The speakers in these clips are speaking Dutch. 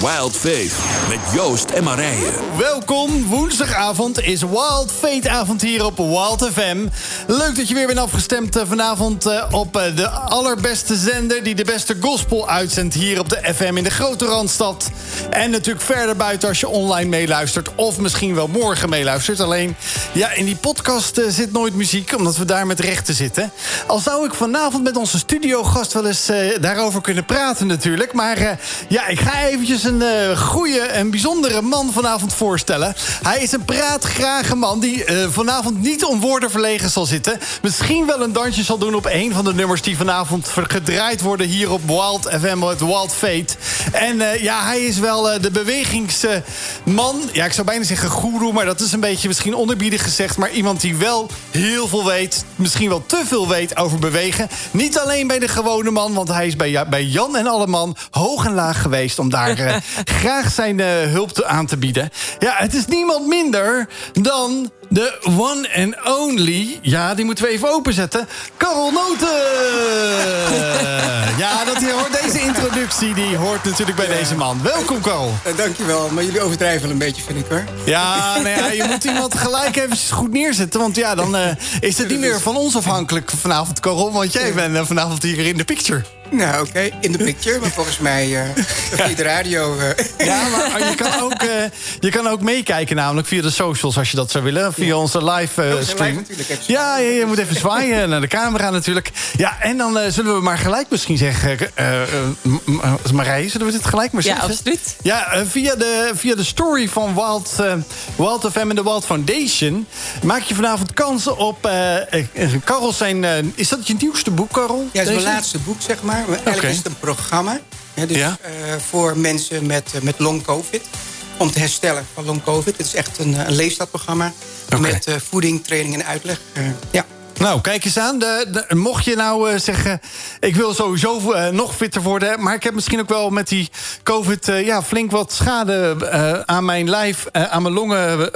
Wild Faith met Joost en Marije. Welkom, woensdagavond is Wild Fate avond hier op Wild FM. Leuk dat je weer bent afgestemd eh, vanavond eh, op eh, de allerbeste zender... die de beste gospel uitzendt hier op de FM in de grote Randstad. En natuurlijk verder buiten als je online meeluistert... of misschien wel morgen meeluistert. Alleen, ja, in die podcast zit nooit muziek... omdat we daar met rechten zitten. Al zou ik vanavond met onze studiogast wel eens daarover kunnen praten natuurlijk. Maar ja, ik ga eventjes een uh, goede en bijzondere man vanavond voorstellen. Hij is een praatgrage man die uh, vanavond niet om woorden verlegen zal zitten. Misschien wel een dansje zal doen op een van de nummers... die vanavond gedraaid worden hier op Wild FM, het Wild Fate. En uh, ja, hij is wel de bewegingsman. Ja, ik zou bijna zeggen goeroe, maar dat is een beetje misschien onderbiedig gezegd. Maar iemand die wel heel veel weet, misschien wel te veel weet over bewegen. Niet alleen bij de gewone man, want hij is bij, bij Jan en Alleman hoog en laag geweest... om daar graag zijn uh, hulp te, aan te bieden. Ja, het is niemand minder dan de one and only... ja, die moeten we even openzetten... Karel Noten! ja, dat hoort, deze introductie die hoort natuurlijk bij deze man. Welkom, Karel. Uh, dankjewel, maar jullie overdrijven een beetje, vind ik, hoor. Ja, nou ja, je moet iemand gelijk even goed neerzetten... want ja, dan uh, is het niet meer van ons afhankelijk vanavond, Karel... want jij bent vanavond hier in de picture. Nou, oké, in de picture, maar volgens mij uh, via de radio. Uh. Ja, maar je kan, ook, uh, je kan ook meekijken, namelijk via de socials als je dat zou willen. Via onze live uh, stream. Ja, je, je, moet even zwaaien naar de camera natuurlijk. Ja, en dan zullen we maar gelijk misschien zeggen. Marije, zullen we dit gelijk maar zeggen? Ja, absoluut. Ja, via, de, via de story van Wild, Wild FM en de Wild Foundation maak je vanavond kansen op. Karel zijn. is dat je nieuwste boek, Karel? Ja, het is mijn laatste boek, zeg maar. Eigenlijk is het een programma dus, uh, voor mensen met, uh, met long covid. Om te herstellen van long covid. Het is echt een, een leefstijlprogramma. Okay. Met uh, voeding, training en uitleg. ja. Nou, kijk eens aan. De, de, mocht je nou uh, zeggen... ik wil sowieso uh, nog fitter worden... maar ik heb misschien ook wel met die covid... Uh, ja, flink wat schade aan mijn lijf, aan mijn longen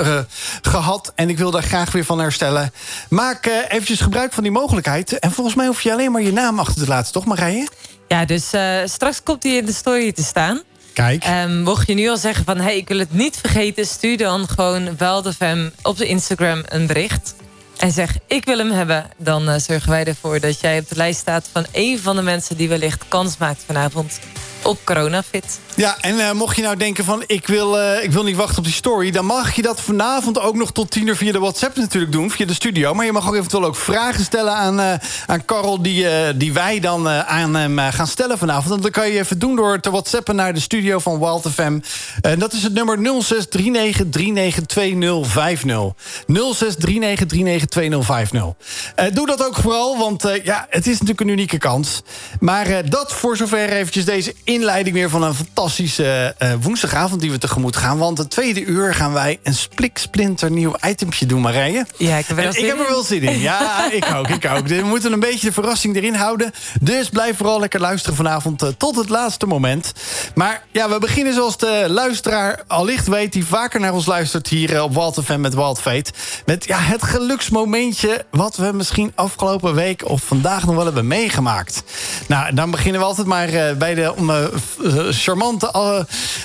gehad... en ik wil daar graag weer van herstellen. Maak eventjes gebruik van die mogelijkheid. En volgens mij hoef je alleen maar je naam achter te laten, toch Marije? Ja, dus straks komt hij in de story te staan. Kijk. Um, mocht je nu al zeggen van... hey, ik wil het niet vergeten... stuur dan gewoon wel de fam op de Instagram een bericht. En zeg ik wil hem hebben... dan uh, zorgen wij ervoor dat jij op de lijst staat... van een van de mensen die wellicht kans maakt vanavond op CoronaFit. Ja, en uh, mocht je nou denken van ik wil, uh, ik wil niet wachten op die story... dan mag je dat vanavond ook nog tot tien uur via de WhatsApp natuurlijk doen. Via de studio. Maar je mag ook eventueel ook vragen stellen aan, uh, aan Carol... die, die wij dan aan hem gaan stellen vanavond. En dat kan je even doen door te whatsappen naar de studio van Wild. En dat is het nummer 0639392050. 0639392050. doe dat ook vooral, want ja, het is natuurlijk een unieke kans. Maar dat voor zover eventjes deze inleiding weer van een fantastische uh, woensdagavond die we tegemoet gaan. Want het tweede uur gaan wij een spliksplinter nieuw itempje doen, Marije. Ja, ik heb, er, ik heb er wel zin in. Ja, ik ook, ik ook. We moeten een beetje de verrassing erin houden. Dus blijf vooral lekker luisteren vanavond uh, tot het laatste moment. Maar ja, we beginnen zoals de luisteraar allicht weet... die vaker naar ons luistert hier uh, op Walt FM met Walt Fate. Met ja, het geluksmomentje wat we misschien afgelopen week... of vandaag nog wel hebben meegemaakt. Nou, dan beginnen we altijd maar bij de charmante, uh,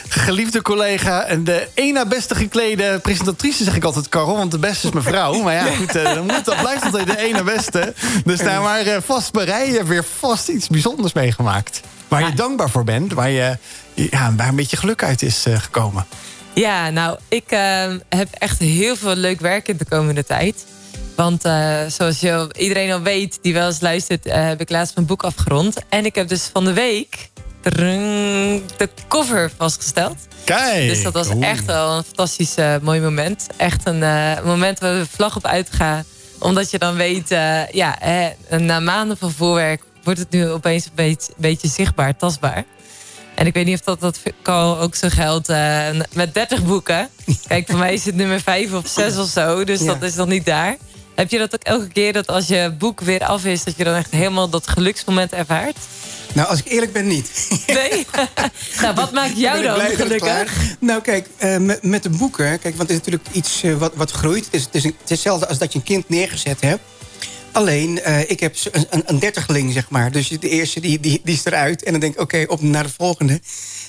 geliefde collega... en de ena beste geklede presentatrice, zeg ik altijd, Carol. Want de beste is mijn vrouw. Maar ja, goed, dan moet, dat blijft altijd de ene beste. Dus daar maar vast bij. Je hebt weer vast iets bijzonders meegemaakt. Waar je dankbaar voor bent. Waar, je, ja, waar een beetje geluk uit is gekomen. Ja, nou, ik heb echt heel veel leuk werk in de komende tijd. Want uh, zoals je, iedereen al weet die wel eens luistert, uh, heb ik laatst mijn boek afgerond. En ik heb dus van de week de cover vastgesteld. Kijk! Dus dat was echt wel een fantastisch uh, mooi moment. Echt een uh, moment waar de vlag op uitgaan. Omdat je dan weet, uh, ja, na maanden van voorwerk wordt het nu opeens een beetje, beetje zichtbaar, tastbaar. En ik weet niet of dat, dat ook zo geldt met 30 boeken. Kijk, voor mij is het nummer 5 of 6 of zo, dus ja. dat is nog niet daar. Heb je dat ook elke keer dat als je boek weer af is, dat je dan echt helemaal dat geluksmoment ervaart? Nou, als ik eerlijk ben, niet. Nee? nou, wat maakt jou dan gelukkig? Nou, kijk, uh, met, met de boeken... Kijk, want het is natuurlijk iets uh, wat, wat groeit. Het is, het is, hetzelfde als dat je een kind neergezet hebt. Alleen, uh, ik heb een, een, zeg maar. Dus de eerste die, die, die is eruit. En dan denk ik, oké, op naar de volgende.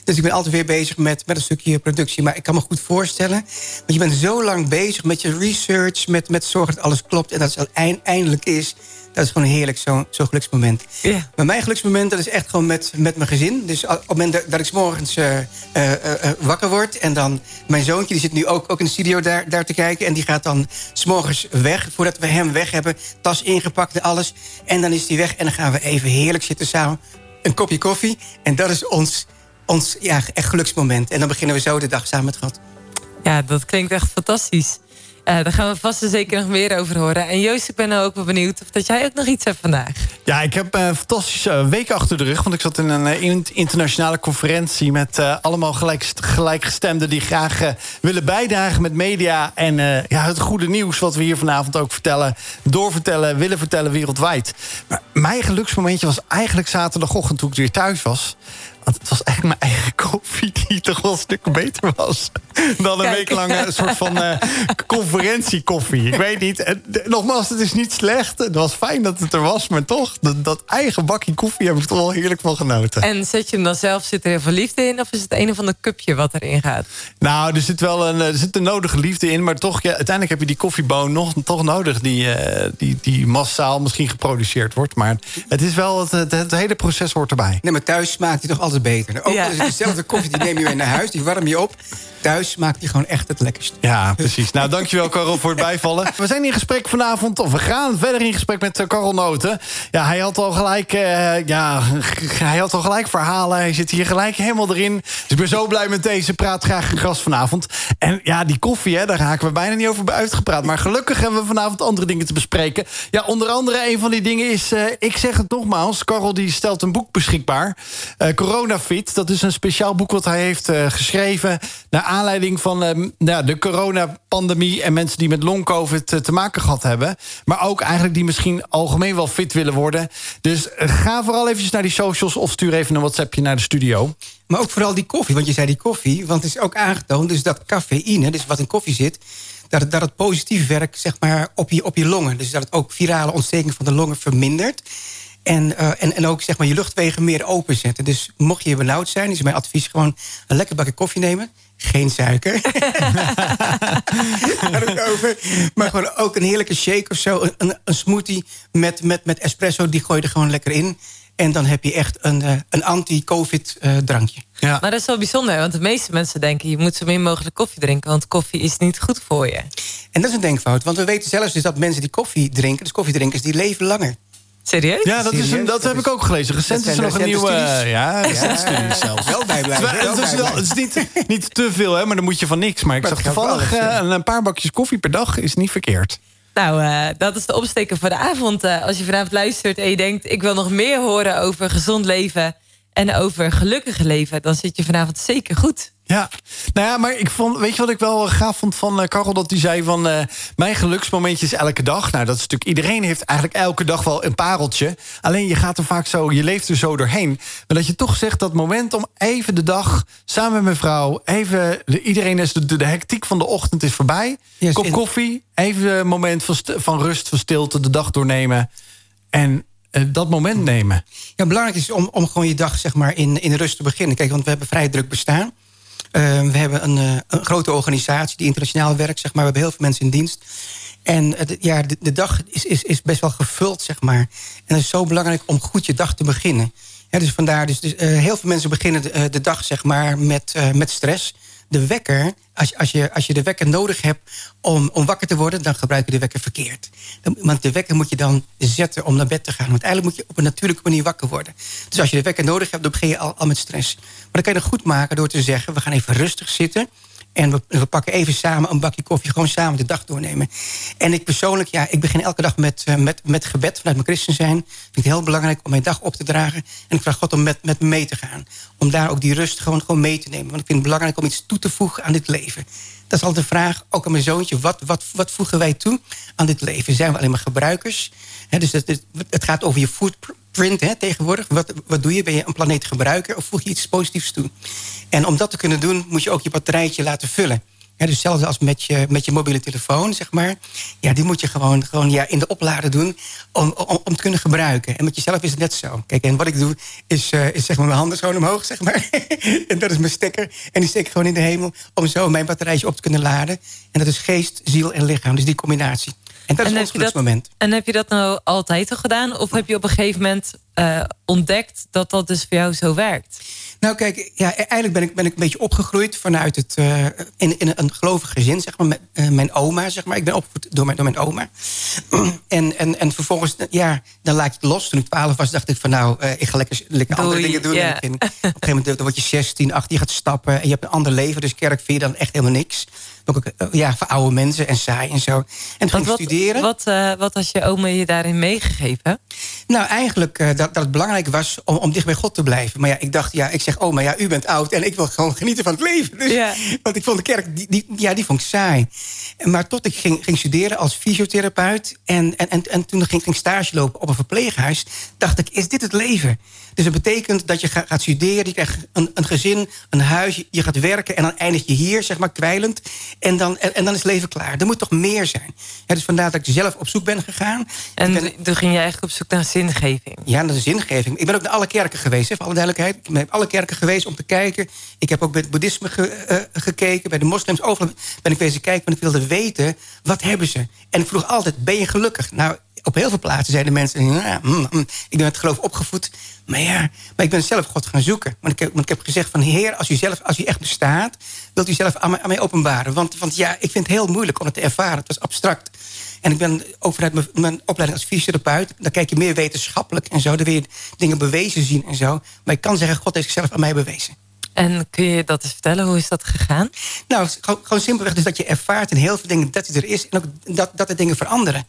Dus ik ben altijd weer bezig met, met een stukje productie. Maar ik kan me goed voorstellen... want je bent zo lang bezig met je research... met, met zorgen dat alles klopt en dat het eindelijk is... Dat is gewoon heerlijk, zo'n zo geluksmoment. Yeah. Maar mijn geluksmoment, dat is echt gewoon met, met mijn gezin. Dus op het moment dat ik s morgens uh, uh, uh, wakker word... en dan mijn zoontje, die zit nu ook, ook in de studio daar, daar te kijken... en die gaat dan s morgens weg, voordat we hem weg hebben... tas ingepakt en alles. En dan is hij weg en dan gaan we even heerlijk zitten samen. Een kopje koffie. En dat is ons, ons ja, echt geluksmoment. En dan beginnen we zo de dag samen met God. Ja, dat klinkt echt fantastisch. Uh, daar gaan we vast en zeker nog meer over horen. En Joost, ik ben nou ook wel benieuwd of dat jij ook nog iets hebt vandaag. Ja, ik heb een fantastische week achter de rug. Want ik zat in een eh, internationale conferentie... met allemaal gelijk, gelijkgestemden die graag willen bijdragen met media... en ja, het goede nieuws wat we hier vanavond ook vertellen... doorvertellen, willen vertellen wereldwijd. Maar mijn geluksmomentje was eigenlijk zaterdagochtend toen ik weer thuis was... Want het was eigenlijk mijn eigen koffie die toch wel een stuk beter was. Dan een week lang een soort van uh, conferentiekoffie. Ik weet niet. En, nogmaals, het is niet slecht. Het was fijn dat het er was. Maar toch, dat, dat eigen bakje koffie heb ik toch wel heerlijk van genoten. En zet je hem dan zelf, zit er heel veel liefde in? Of is het een of ander cupje wat erin gaat? Nou, er zit wel een, er zit een nodige liefde in. Maar toch, ja, uiteindelijk heb je die koffieboon nog, toch nodig. Die, uh, die, die massaal misschien geproduceerd wordt. Maar het is wel, het, het, het hele proces hoort erbij. Nee, maar thuis smaakt hij toch altijd beter. Ook ja. dezelfde koffie die neem je mee naar huis, die warm je op. Thuis maakt die gewoon echt het lekkerst. Ja, precies. Nou, dankjewel Karel voor het bijvallen. We zijn in gesprek vanavond, of we gaan verder in gesprek met Karel eh, Noten. Ja, hij had al gelijk, uh, ja, hij had al gelijk verhalen. Hij zit hier gelijk helemaal erin. Dus ik ben zo blij met deze praat graag gast vanavond. En ja, die koffie, hè, daar raken we bijna niet over uitgepraat. Maar gelukkig hebben we vanavond andere dingen te bespreken. Ja, onder andere een van die dingen is, uh, ik zeg het nogmaals... Karel die stelt een boek beschikbaar. Uh, Coronafit, dat is een speciaal boek wat hij heeft geschreven... naar aanleiding van uh, nou, de coronapandemie... en mensen die met long-covid uh, te maken gehad hebben. Maar ook eigenlijk die misschien algemeen wel fit willen worden. Dus uh, ga vooral eventjes naar die socials... of stuur even een WhatsAppje naar de studio. Maar ook vooral die koffie, want je zei die koffie... want het is ook aangetoond dus dat cafeïne, dus wat in koffie zit... Dat het, dat het positief werkt zeg maar, op, je, op je longen. Dus dat het ook virale ontsteking van de longen vermindert. En, uh, en, en ook zeg maar, je luchtwegen meer openzetten. Dus mocht je benauwd zijn, is mijn advies gewoon een lekker bakje koffie nemen geen suiker. over. Maar gewoon ook een heerlijke shake of zo. Een, een, smoothie met, met, met espresso, die gooi je er gewoon lekker in. En dan heb je echt een, eh, een anti-covid uh, drankje. Ja. Maar dat is wel bijzonder, want de meeste mensen denken... je moet zo min mogelijk koffie drinken, want koffie is niet goed voor je. En dat is een denkfout, want we weten zelfs dus dat mensen die koffie drinken... dus koffiedrinkers, die leven langer. Serieus? Ja, dat, is een, dat, heb ik ook gelezen. Recent is er nog een nieuwe... Uh, ja, recent studies zelfs. Wel bijblijven. Het is, wel, het is niet, niet te veel, hè, maar dan moet je van niks. Maar ik maar zag toevallig uh, een paar bakjes koffie per dag is niet verkeerd. Nou, uh, dat is de opsteken voor de avond. als je vanavond luistert en je denkt... ik wil nog meer horen over gezond leven en over gelukkig leven... dan zit je vanavond zeker goed. Ja, nou ja, maar ik vond, weet je wat ik wel gaaf vond van uh, Karel? Dat hij zei van, uh, mijn geluksmomentje is elke dag. Nou, dat is natuurlijk, iedereen heeft eigenlijk elke dag wel een pareltje. Alleen je gaat er vaak zo, je leeft er zo doorheen. Maar dat je toch zegt, dat moment om even de dag samen met mijn vrouw... even, iedereen is, de, de hectiek van de ochtend is voorbij. Yes, Kop koffie, even een moment van, van rust, van stilte, de dag doornemen. En dat moment nemen. Ja, belangrijk is om, om gewoon je dag zeg maar, in, in rust te beginnen. Kijk, want we hebben vrij druk bestaan. Uh, we hebben een, uh, een, grote organisatie die internationaal werkt. Zeg maar. We hebben heel veel mensen in dienst. En uh, ja, de, de, dag is, is, is best wel gevuld, zeg maar. En het is zo belangrijk om goed je dag te beginnen. Dus vandaar, dus, dus heel veel mensen beginnen de, de dag zeg maar, met, met stress de wekker, als, als, je, als je de wekker nodig hebt om, om wakker te worden, dan gebruik je de wekker verkeerd. Want de wekker moet je dan zetten om naar bed te gaan. Want eigenlijk moet je op een natuurlijke manier wakker worden. Dus als je de wekker nodig hebt, dan begin je al, al met stress. Maar dan kan je goed maken door te zeggen: we gaan even rustig zitten. En we, we, pakken even samen een bakje koffie, gewoon samen de dag doornemen. En ik persoonlijk, ja, ik begin elke dag met, uh, met, met gebed vanuit mijn christen zijn. Vind ik heel belangrijk om mijn dag op te dragen. En ik vraag God om met, met me mee te gaan. Om daar ook die rust gewoon, gewoon mee te nemen. Want ik vind het belangrijk om iets toe te voegen aan dit leven. Dat is altijd de vraag, ook aan mijn zoontje. Wat, wat, wat voegen wij toe aan dit leven? Zijn we alleen maar gebruikers? dus het, het gaat over je hè, tegenwoordig. Wat, wat doe je? Ben je een planeetgebruiker of voeg je iets positiefs toe? En om dat te kunnen doen, moet je ook je batterijtje laten vullen. Ja, dus hetzelfde als met je, met je mobiele telefoon, zeg maar. Ja, die moet je gewoon, gewoon ja, in de oplader doen om, om, om te kunnen gebruiken. En met jezelf is het net zo. Kijk, en wat ik doe, is, uh, is zeg maar mijn handen gewoon omhoog, zeg maar. en dat is mijn stekker. En die steek ik gewoon in de hemel om zo mijn batterijtje op te kunnen laden. En dat is geest, ziel en lichaam. Dus die combinatie. En dat is ons geluksmoment. En heb je dat nou altijd al gedaan? Of heb je op een gegeven moment uh, ontdekt dat dat dus voor jou zo werkt? Nou, kijk, ja, eigenlijk ben ik, ben ik een beetje opgegroeid vanuit het. Uh, in, in een gelovig gezin, zeg maar. Met, uh, mijn oma, zeg maar. Ik ben opgevoed door mijn, door mijn oma. en, en, en vervolgens, ja, dan laat je het los. Toen ik 12 was, dacht ik van nou, ik ga lekker, lekker andere dingen doen. Yeah. En op een gegeven moment dan word je 16, 18, je gaat stappen. En je hebt een ander leven. Dus kerk vind je dan echt helemaal niks. Ook, ja, voor oude mensen en saai en zo. En toen ging ik studeren. Wat, wat has je oma je daarin meegegeven? Nou, eigenlijk dat, dat het belangrijk was om, om dicht bij God te blijven. Maar ja, ik dacht, ja, ik zeg, oma, ja, u bent oud en ik wil gewoon genieten van het leven. Dus, ja. Want ik vond de kerk, die, die, ja, die vond ik saai. Maar tot ik ging, ging studeren als fysiotherapeut en, en, en, en toen ging ik stage lopen op een verpleeghuis, dacht ik, is dit het leven? Dus dat betekent dat je gaat studeren, je krijgt een, een gezin, een huis, je gaat werken en dan eindig je hier, zeg maar, kwijlend. En dan, en, en dan is het leven klaar. Er moet toch meer zijn. Ja, dus vandaar dat ik zelf op zoek ben gegaan. En ben, toen ging je eigenlijk op zoek naar zingeving? Ja, naar de zingeving. Ik ben ook naar alle kerken geweest, hè, voor alle duidelijkheid. Ik ben naar alle kerken geweest om te kijken. Ik heb ook bij het boeddhisme ge, uh, gekeken, bij de moslims. Overal ben ik bezig kijken, want ik wilde weten, wat hebben ze? En ik vroeg altijd, ben je gelukkig? Nou, op heel veel plaatsen zeiden mensen... Ja, mm, mm, ik ben het geloof opgevoed. Maar ja, maar ik ben zelf God gaan zoeken. Want ik heb, want ik heb gezegd van... Heer, als u, zelf, als u echt bestaat... wilt u zelf aan mij, aan mij openbaren. Want, want ja, ik vind het heel moeilijk om het te ervaren. Het was abstract. En ik ben ook vanuit mijn, mijn opleiding als fysiotherapeut... dan kijk je meer wetenschappelijk en zo. Dan wil je dingen bewezen zien en zo. Maar ik kan zeggen, God heeft zichzelf aan mij bewezen. En kun je dat eens vertellen? Hoe is dat gegaan? Nou, gewoon, gewoon simpelweg dus dat je ervaart in heel veel dingen dat hij er is... en ook dat, dat er dingen veranderen.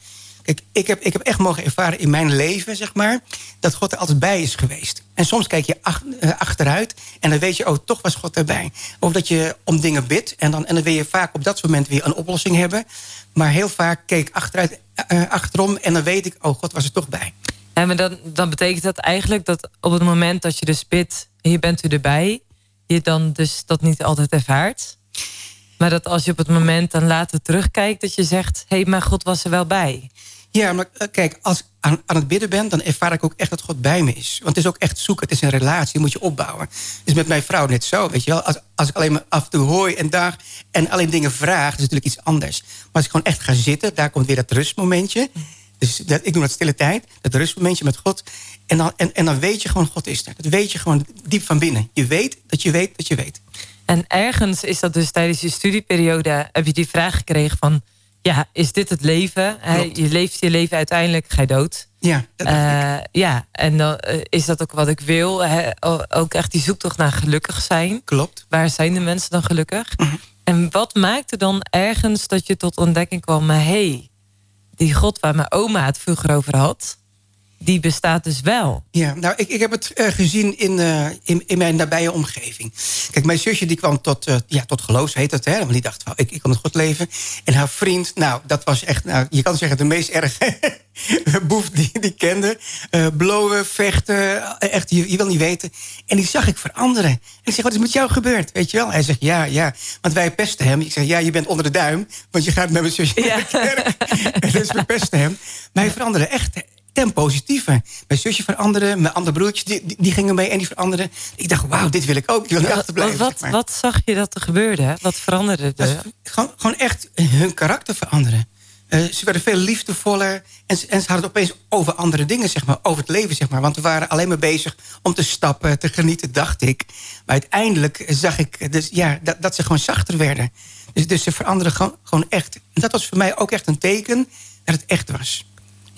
Kijk, ik heb, ik heb echt mogen ervaren in mijn leven, zeg maar... dat God er altijd bij is geweest. En soms kijk je uh, achteruit en dan weet je... oh, toch was God erbij. Of dat je om dingen bidt en dan, en dan wil je vaak op dat moment weer een oplossing hebben. Maar heel vaak keek ik achteruit, uh, achterom en dan weet ik... oh, God was er toch bij. Ja, dan, dan betekent dat eigenlijk dat op het moment dat je dus bidt... je bent u erbij, je dan dus dat niet altijd ervaart... Maar dat als je op het moment dan later terugkijkt... dat je zegt, hé, hey, maar God was er wel bij. Ja, maar kijk, als ik aan, aan het bidden ben... dan ervaar ik ook echt dat God bij me is. Want het is ook echt zoeken, het is een relatie, die moet je opbouwen. is met mijn vrouw net zo, weet je wel. Als, als ik alleen maar af en toe hooi en dag... en alleen dingen vraag, is natuurlijk iets anders. Maar als ik gewoon echt ga zitten, daar komt weer dat rustmomentje... Dus dat, ik doe dat stille tijd, dat rustmomentje met God. En dan, en, en dan weet je gewoon, God is er. Dat weet je gewoon diep van binnen. Je weet dat je weet dat je weet. En ergens is dat dus tijdens je studieperiode... heb je die vraag gekregen van... ja, is dit het leven? Je leeft je leven uiteindelijk, ga je dood. Ja, dat uh, ja, en dan uh, is dat ook wat ik wil. Ook echt die zoektocht naar gelukkig zijn. Klopt. Waar zijn de mensen dan gelukkig? -huh. En wat maakte dan ergens dat je tot ontdekking kwam... hé, hey, die God waar mijn oma het vroeger over had die bestaat dus wel. Ja, nou, ik, ik heb het uh, gezien in, uh, in, in, mijn nabije omgeving. Kijk, mijn zusje die kwam tot, uh, ja, tot geloof, heet dat, hè? Want die dacht, ik, ik kan het goed leven. En haar vriend, nou, dat was echt, nou, je kan zeggen, de meest erge boef die die kende. blowen, vechten, echt, je, je wil niet weten. En die zag ik veranderen. En ik zeg, wat is met jou gebeurd? Weet je wel? Hij zegt, ja, ja. Want wij pesten hem. Ik zeg, ja, je bent onder de duim. Want je gaat met mijn zusje ja. naar de kerk. dus we pesten hem. Maar hij veranderde echt ten positieve. Mijn zusje veranderde, mijn andere broertjes die, die, gingen mee en die veranderden. Ik dacht, wauw, dit wil ik ook. Ik wil niet achterblijven. Wat, zeg maar. wat zag je dat er gebeurde? Wat veranderde er? Gewoon, gewoon echt hun karakter veranderen. Uh, ze werden veel liefdevoller en ze, en ze hadden het opeens over andere dingen, zeg maar, over het leven, zeg maar. Want we waren alleen maar bezig om te stappen, te genieten, dacht ik. Maar uiteindelijk zag ik dus, ja, dat, dat ze gewoon zachter werden. Dus, dus ze veranderen gewoon, gewoon echt. En dat was voor mij ook echt een teken dat het echt was.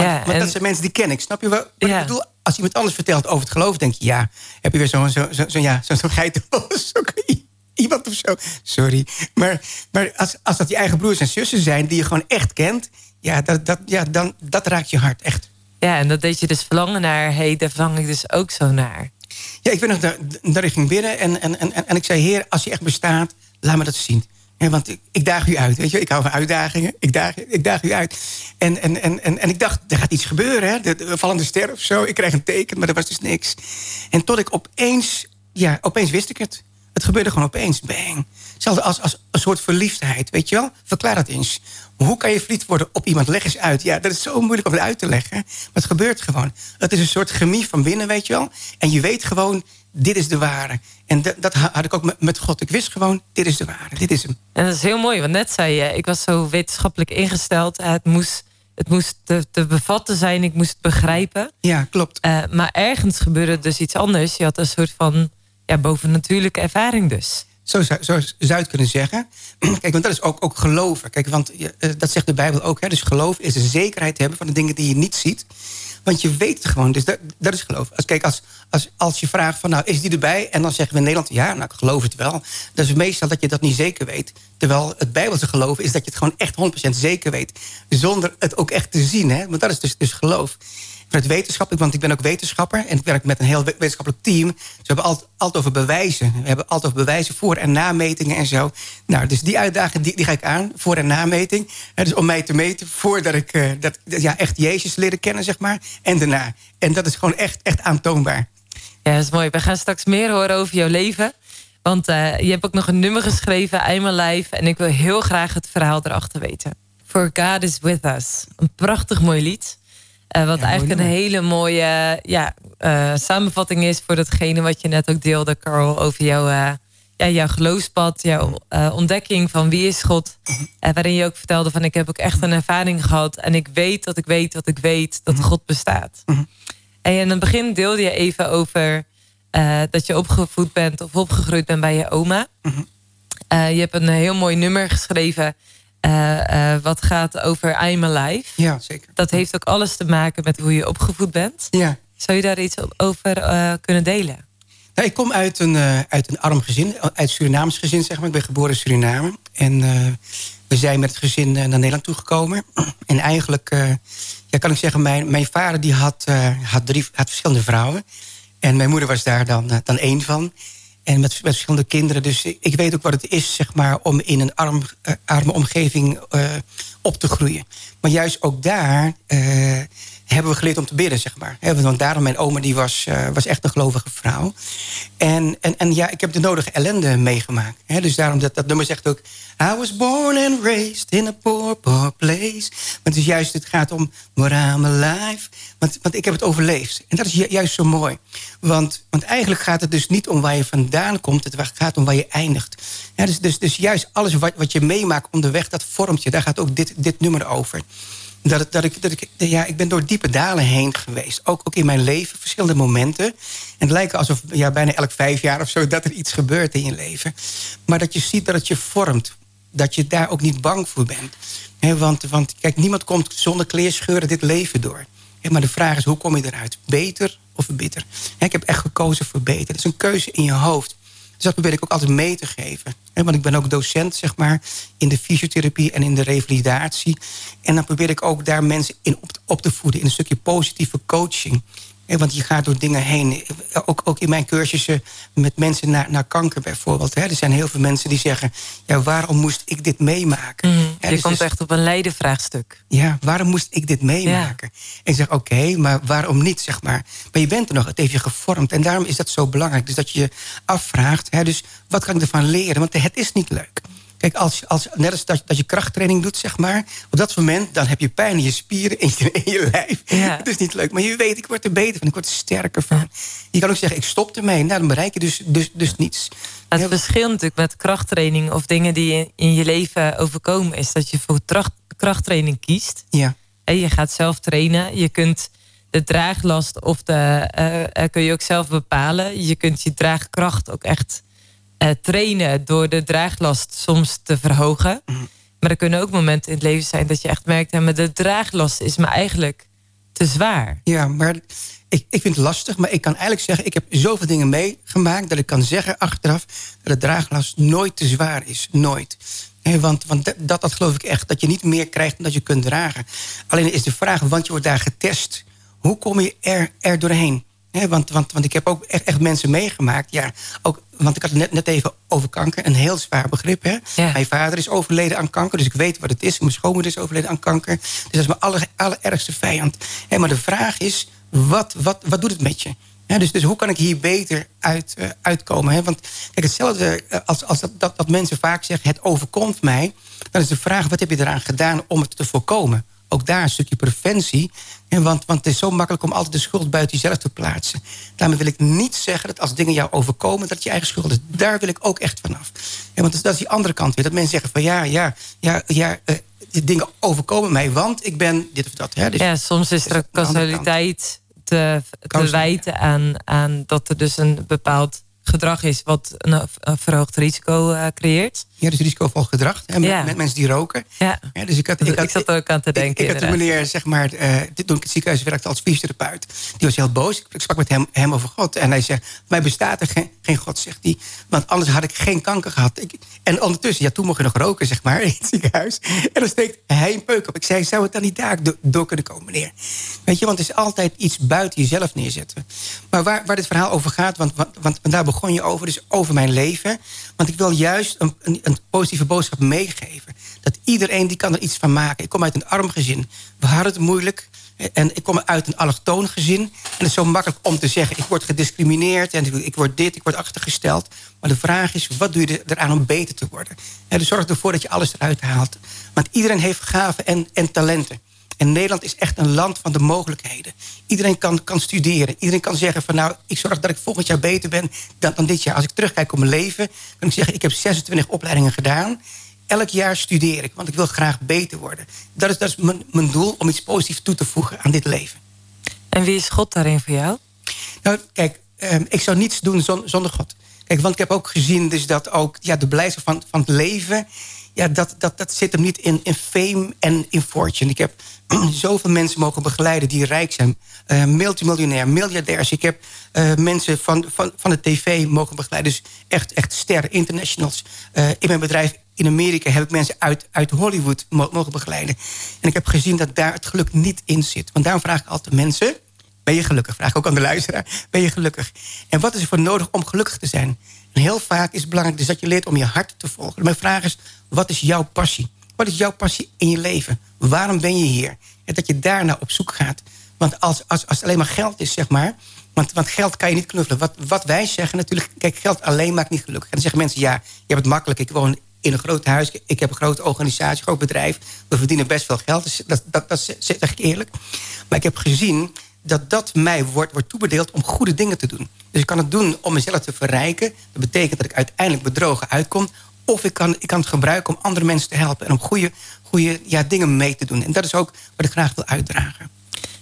Ja, Want dat zijn mensen die ken ik. Snap je wat ja. ik bedoel? Als iemand anders vertelt over het geloof, denk je... ja, heb je weer zo'n zo, zo, zo, ja, zo, zo geitenbos. iemand of zo. Sorry. Maar, maar als, als dat je eigen broers en zussen zijn... die je gewoon echt kent... ja, dat, dat, ja dan, dat raakt je hart echt. Ja, en dat deed je dus verlangen naar... hey, daar verlang ik dus ook zo naar. Ja, ik ben nog daar, daar ging binnen en, en, en, en ik zei... heer, als je echt bestaat, laat me dat zien. Want ik, ik, daag u uit, weet je. Ik hou van uitdagingen. Ik daag, ik daag u uit. En, en, en, en, en ik dacht, er gaat iets gebeuren. Hè? De, de vallende ster of zo. Ik krijg een teken, maar er was dus niks. En tot ik opeens, ja, opeens wist ik het. Het gebeurde gewoon opeens. Bang. Hetzelfde als, als een soort verliefdheid, weet je wel? Verklaar dat eens. Hoe kan je verliefd worden op iemand? Leg eens uit. Ja, dat is zo moeilijk om het uit te leggen. Maar het gebeurt gewoon. Het is een soort chemie van binnen, weet je wel? En je weet gewoon, dit is de ware. En dat, dat had ik ook met God. Ik wist gewoon, dit is de ware, dit is hem. En dat is heel mooi, want net zei je... ik was zo wetenschappelijk ingesteld. Het moest, het moest te, te bevatten zijn, ik moest het begrijpen. Ja, klopt. Uh, maar ergens gebeurde dus iets anders. Je had een soort van ja, bovennatuurlijke ervaring dus. Zo zou, zo zou je het kunnen zeggen. Kijk, want dat is ook, ook geloven. Kijk, want uh, dat zegt de Bijbel ook. Hè? Dus geloof is een zekerheid hebben van de dingen die je niet ziet. Want je weet het gewoon. Dus dat, is geloof. Als, kijk, als, als, als je vraagt van, nou, is die erbij? En dan zeggen we in Nederland, ja, nou, ik geloof het wel. Dat is meestal dat je dat niet zeker weet. Terwijl het Bijbelse geloof is dat je het gewoon echt 100% zeker weet. Zonder het ook echt te zien. Hè? Want dat is dus, dus geloof vanuit wetenschap, want ik ben ook wetenschapper... en ik werk met een heel wetenschappelijk team. Dus we hebben altijd, altijd over bewijzen. We hebben altijd over bewijzen, voor- en nametingen en zo. Nou, dus die uitdaging die, die ga ik aan, voor- en nameting. dus om mij te meten voordat ik uh, dat, ja, echt Jezus leren kennen, zeg maar. En daarna. En dat is gewoon echt, echt aantoonbaar. Ja, dat is mooi. We gaan straks meer horen over jouw leven. Want uh, je hebt ook nog een nummer geschreven, I'm Alive. En ik wil heel graag het verhaal erachter weten. For God is with us. Een prachtig mooi lied. Uh, wat ja, eigenlijk een hele mooie ja, uh, samenvatting is voor datgene wat je net ook deelde, Carl, over jouw, uh, ja, jouw geloofspad, jouw ontdekking van wie is God. waarin je ook vertelde van ik heb ook echt een ervaring gehad en ik weet dat ik weet dat ik weet dat God bestaat. En in het begin deelde je even over dat je opgevoed bent of opgegroeid bent bij je oma. je hebt een heel mooi nummer geschreven uh, uh, wat gaat over I'm Alive. Ja, zeker. Dat heeft ook alles te maken met hoe je opgevoed bent. Ja. Zou je daar iets over uh, kunnen delen? Nou, ik kom uit een, uit een arm gezin, uit Surinaams gezin, zeg maar. Ik ben geboren in Suriname. En we zijn met het gezin naar Nederland toegekomen. En eigenlijk, ja, kan ik zeggen, mijn, mijn vader die had, had, drie, had verschillende vrouwen. En mijn moeder was daar dan, dan één van. En met, verschillende kinderen. Dus ik, weet ook wat het is, zeg maar, om in een arm, uh, arme omgeving uh, op te groeien. Maar juist ook daar uh, hebben we geleerd om te bidden, zeg maar. Want daarom, mijn oma die was, was echt een gelovige vrouw. En, en, en ja, ik heb de nodige ellende meegemaakt. Dus daarom, dat, dat nummer zegt ook... I was born and raised in a poor, poor place. Maar het is juist, het gaat om I'm alive. Want, want ik heb het overleefd. En dat is ju juist zo mooi. Want, want eigenlijk gaat het dus niet om waar je vandaan komt. Het gaat om waar je eindigt. Dus, dus, dus juist alles wat, wat je meemaakt onderweg, dat vormt je. Daar gaat ook dit, dit nummer over. Dat, dat, ik, dat ik, ja, ik ben door diepe dalen heen geweest. Ook, ook in mijn leven, verschillende momenten. En het lijkt alsof ja, bijna elk vijf jaar of zo... dat er iets gebeurt in je leven. Maar dat je ziet dat het je vormt. Dat je daar ook niet bang voor bent. He, want, want kijk, niemand komt zonder kleerscheuren dit leven door. He, maar de vraag is, hoe kom je eruit? Beter of bitter? He, ik heb echt gekozen voor beter. Het is een keuze in je hoofd. Dus dat probeer ik ook altijd mee te geven. Want ik ben ook docent, zeg maar, in de fysiotherapie en in de revalidatie. En dan probeer ik ook daar mensen in op, op te voeden... in een stukje positieve coaching. Want je gaat door dingen heen. Ook, ook in mijn cursussen met mensen naar, naar kanker bijvoorbeeld. Er zijn heel veel mensen die zeggen... ja, waarom moest ik dit meemaken? Mm, je dus komt echt op een lijdenvraagstuk. Ja, waarom moest ik dit meemaken? En ik zeg, oké, maar waarom niet, zeg maar. Maar je bent er nog, het heeft je gevormd. En daarom is dat zo belangrijk. Dus dat je je afvraagt, hè, dus wat kan ik ervan leren? Want het is niet leuk. Kijk, als, als, net als dat, dat je krachttraining doet, zeg maar. Op dat moment, dan heb je pijn in je spieren, in je, in je lijf. Ja. Het is niet leuk. Maar je weet, ik word er beter van, ik word er sterker van. Je kan ook zeggen, ik stop ermee. Nou, dan bereik je dus, dus, dus niets. Het verschil natuurlijk met krachttraining of dingen die in je leven overkomen... is dat je voor krachttraining kiest. Ja. En je gaat zelf trainen. Je kunt de draaglast of de... Uh, kun je ook zelf bepalen. Je kunt je draagkracht ook echt uh, trainen door de draaglast soms te verhogen. Mhm. Maar er kunnen ook momenten in het leven zijn dat je echt merkt... maar de draaglast is me eigenlijk te zwaar. Ja, maar ik, ik vind het lastig. Maar ik kan eigenlijk zeggen, ik heb zoveel dingen meegemaakt... dat ik kan zeggen achteraf dat de draaglast nooit te zwaar is. Nooit. want want dat, dat geloof ik echt. Dat je niet meer krijgt dan dat je kunt dragen. Alleen is de vraag, want je wordt daar getest. Hoe kom je er, er doorheen? Want, want, want ik heb ook echt, echt mensen meegemaakt. Ja, ook, want ik had het net, net even over kanker. Een heel zwaar begrip. Hè? Ja. Mijn vader is overleden aan kanker. Dus ik weet wat het is. Mijn schoonmoeder is overleden aan kanker. Dus dat is mijn aller, allerergste vijand. maar de vraag is, wat, wat, wat doet het met je? Dus, dus hoe kan ik hier beter uit, uh, uitkomen? Hè? Want kijk, hetzelfde als, als dat, dat, dat mensen vaak zeggen... het overkomt mij, dan is de vraag... wat heb je eraan gedaan om het te voorkomen? Ook daar een stukje preventie. En want, want het is zo makkelijk om altijd de schuld buiten jezelf te plaatsen. Daarmee wil ik niet zeggen dat als dingen jou overkomen... dat je eigen schuld is. Daar wil ik ook echt vanaf. Want dat is die andere kant weer. Dat mensen zeggen van ja, ja, ja, ja... Uh, die dingen overkomen mij, want ik ben dit of dat. Hè? Dus, ja, soms is er causaliteit te, te wijten aan, aan dat er dus een bepaald gedrag is wat een, verhoogd risico uh, creëert. Ja, dus risicovol gedrag. Hè, met, met, mensen die roken. Ja. ja dus ik, had, ik, had, ik zat ook aan te denken. Ik, ik had een meneer, zeg maar, uh, toen ik het ziekenhuis werkte als fysiotherapeut. Die was heel boos. Ik sprak met hem, hem over God. En hij zegt, mij bestaat er geen, geen God, zegt hij. Want anders had ik geen kanker gehad. Ik, en ondertussen, ja, toen mocht je nog roken, zeg maar, in het ziekenhuis. En dan steekt hij een peuk op. Ik zei, zou het dan niet daar door kunnen komen, meneer? Weet je, want het is altijd iets buiten jezelf neerzetten. Maar waar, waar dit verhaal over gaat, want, want, want daar begon je over, dus over mijn leven. Want ik wil juist een, een, een positieve boodschap meegeven. Dat iedereen die kan er iets van maken. Ik kom uit een arm gezin. We hadden het moeilijk. En ik kom uit een allochtoon gezin. En het is zo makkelijk om te zeggen... ik word gediscrimineerd en ik word dit, ik word achtergesteld. Maar de vraag is, wat doe je eraan om beter te worden? En dus zorg ervoor dat je alles eruit haalt. Want iedereen heeft gaven en, en talenten. En Nederland is echt een land van de mogelijkheden. Iedereen kan, kan studeren. Iedereen kan zeggen van nou, ik zorg dat ik volgend jaar beter ben dan, dan dit jaar. Als ik terugkijk op mijn leven, kan ik zeggen... ik heb 26 opleidingen gedaan. Elk jaar studeer ik, want ik wil graag beter worden. Dat is, dat is mijn, mijn doel om iets positiefs toe te voegen aan dit leven. En wie is God daarin voor jou? Nou, kijk, ehm, ik zou niets doen zonder God. Kijk, want ik heb ook gezien dus dat ook ja, de blijdschap van, van het leven ja, dat, dat, dat zit hem niet in, in fame en in fortune. Ik heb zoveel mensen mogen begeleiden die rijk zijn. Uh, multimiljonair, miljardairs. Ik heb uh, mensen van, van, van de tv mogen begeleiden. Dus echt, echt sterren, internationals. Uh, in mijn bedrijf in Amerika heb ik mensen uit, uit Hollywood mogen begeleiden. En ik heb gezien dat daar het geluk niet in zit. Want daarom vraag ik altijd mensen... Ben je gelukkig? Vraag ik ook aan de luisteraar. Ben je gelukkig? En wat is er voor nodig om gelukkig te zijn? En heel vaak is het belangrijk dus dat je leert om je hart te volgen. Mijn vraag is, wat is jouw passie? Wat is jouw passie in je leven? Waarom ben je hier? En dat je daarna op zoek gaat. Want als, als, als het alleen maar geld is, zeg maar... Want, want geld kan je niet knuffelen. Wat, wat wij zeggen natuurlijk... Kijk, geld alleen maakt niet gelukkig. En dan zeggen mensen, ja, je hebt het makkelijk. Ik woon in een groot huis. Ik heb een grote organisatie, een groot bedrijf. We verdienen best veel geld. Dus dat, dat, dat zeg ik eerlijk. Maar ik heb gezien dat dat mij wordt, wordt toebedeeld om goede dingen te doen. Dus ik kan het doen om mezelf te verrijken. Dat betekent dat ik uiteindelijk bedrogen uitkom. Of ik kan, ik kan het gebruiken om andere mensen te helpen... en om goede, goede ja, dingen mee te doen. En dat is ook wat ik graag wil uitdragen.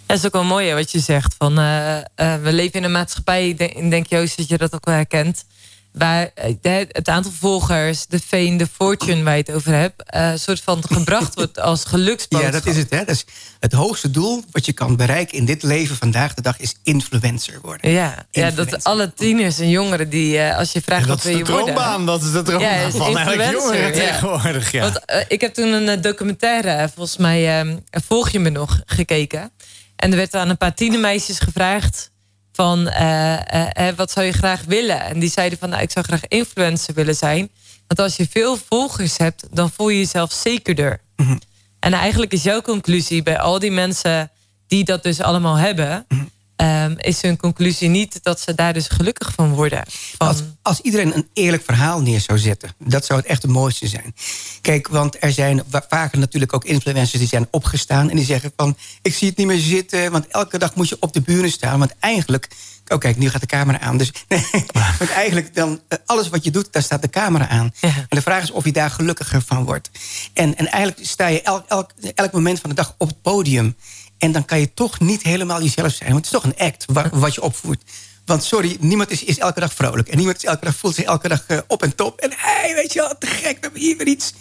Dat is ook wel mooi wat je zegt. Van, uh, uh, we leven in een maatschappij, ik denk, denk Joost dat je dat ook wel herkent waar eh, het aantal volgers, de fame, de fortune waar je het over hebt, uh, soort van gebracht wordt als geluksboodschap. Ja, dat is het. Hè? Dat is het hoogste doel wat je kan bereiken in dit leven vandaag de dag is influencer worden. Ja, ja dat alle tieners en jongeren die, uh, als je vraagt wat wil je worden. Dat is de dat is de droombaan ja, van elke jongeren tegenwoordig. Ja. Want, ik heb toen een documentaire, volgens mij volg je me nog, gekeken. En er werd aan een paar tienermeisjes gevraagd van uh, wat zou je graag willen? En die zeiden van nou, ik zou graag influencer willen zijn. Want als je veel volgers hebt, dan voel je jezelf zekerder. Mhm. En eigenlijk is jouw conclusie bij al die mensen die dat dus allemaal hebben... Mhm. Ehm, is hun conclusie niet dat ze daar dus gelukkig van worden. Van... Als, als, iedereen een eerlijk verhaal neer zou zetten... dat zou het echt het mooiste zijn. Kijk, want er zijn vaker natuurlijk ook influencers... die zijn opgestaan en die zeggen van... ik zie het niet meer zitten, want elke dag moet je op de buren staan. Want eigenlijk... Oh, kijk, nu gaat de camera aan. Dus nee, want eigenlijk dan eh, alles wat je doet, daar staat de camera aan. En de vraag is of je daar gelukkiger van wordt. En, en eigenlijk sta je elk, elk, elk moment van de dag op het podium. En dan kan je toch niet helemaal jezelf zijn. Want het is toch een act wat je opvoert. Want sorry, niemand is, is elke dag vrolijk. En niemand is elke dag, voelt zich elke dag uh, op en top. En hey, weet je wel, te gek, we hebben hier weer iets.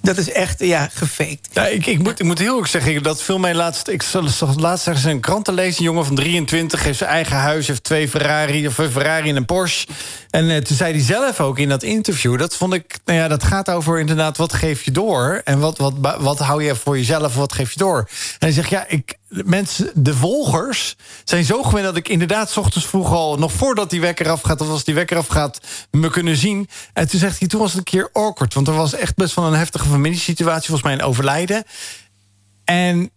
Dat is echt, ja, gefaked. Ja, ik, ik, moet, ik moet heel erg zeggen, dat viel mij laatst... Ik zag laatst ergens een krant. Een jongen van 23 heeft zijn eigen huis, heeft twee Ferrari... of een Ferrari en een Porsche. En uh, toen zei hij zelf ook in dat interview... dat vond ik, nou ja, dat gaat over inderdaad... wat geef je door en wat, wat, wat hou je voor jezelf... wat geef je door. En hij zegt, ja, ik, mensen, de volgers zijn zo gewend dat ik inderdaad... Ochtends vroeg al, nog voordat die wekker afgaat... of als die wekker afgaat, me kunnen zien. En toen zegt hij, toen was het een keer awkward. Want er was echt best wel een heftige familiesituatie. Volgens mij een overlijden. En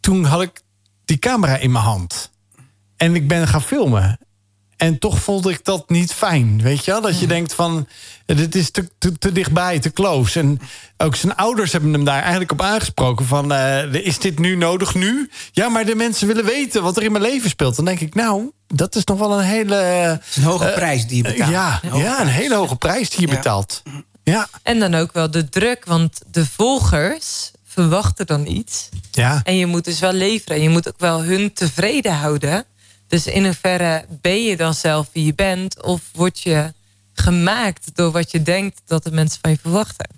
toen had ik die camera in mijn hand. En ik ben gaan filmen. En toch vond ik dat niet fijn. Weet je wel? Dat je denkt van, dit is te, te, te, dichtbij, te close. En ook zijn ouders hebben hem daar eigenlijk op aangesproken. Van, uh, is dit nu nodig nu? Ja, maar de mensen willen weten wat er in mijn leven speelt. Dan denk ik, nou, dat is nog wel een hele... een hoge uh, prijs die je betaalt. Ja, een, ja, een hele hoge prijs die je betaalt. Ja. En dan ook wel de druk, want de volgers verwachten dan iets. Ja. En je moet dus wel leveren. En je moet ook wel hun tevreden houden. Dus in hoeverre ben je dan zelf wie je bent? Of word je gemaakt door wat je denkt dat de mensen van je verwachten?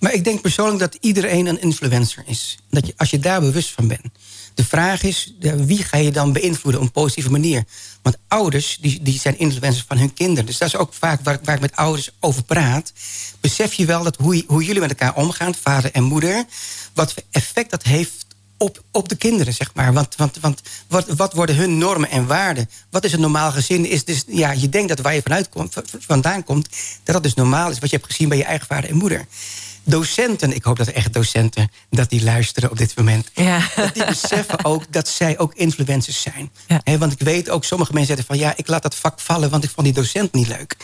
Maar ik denk persoonlijk dat iedereen een influencer is. Dat je, als je daar bewust van bent. De vraag is, wie ga je dan beïnvloeden op een positieve manier? Want ouders die, die zijn influencers van hun kinderen. Dus dat is ook vaak waar, waar ik met ouders over praat. Besef je wel dat hoe, hoe jullie met elkaar omgaan, vader en moeder... wat voor effect dat heeft op, op de kinderen, zeg maar. Want, want, want wat, wat worden hun normen en waarden? Wat is een normaal gezin? Is dus, ja, je denkt dat waar je vanuit komt, vandaan komt... dat dat dus normaal is, wat je hebt gezien bij je eigen vader en moeder docenten, ik hoop dat er echt docenten dat die luisteren op dit moment. Ja. Dat die beseffen ook dat zij ook influencers zijn. Ja. want ik weet ook, sommige mensen zeggen van ja, ik laat dat vak vallen, want ik vond die docent niet leuk.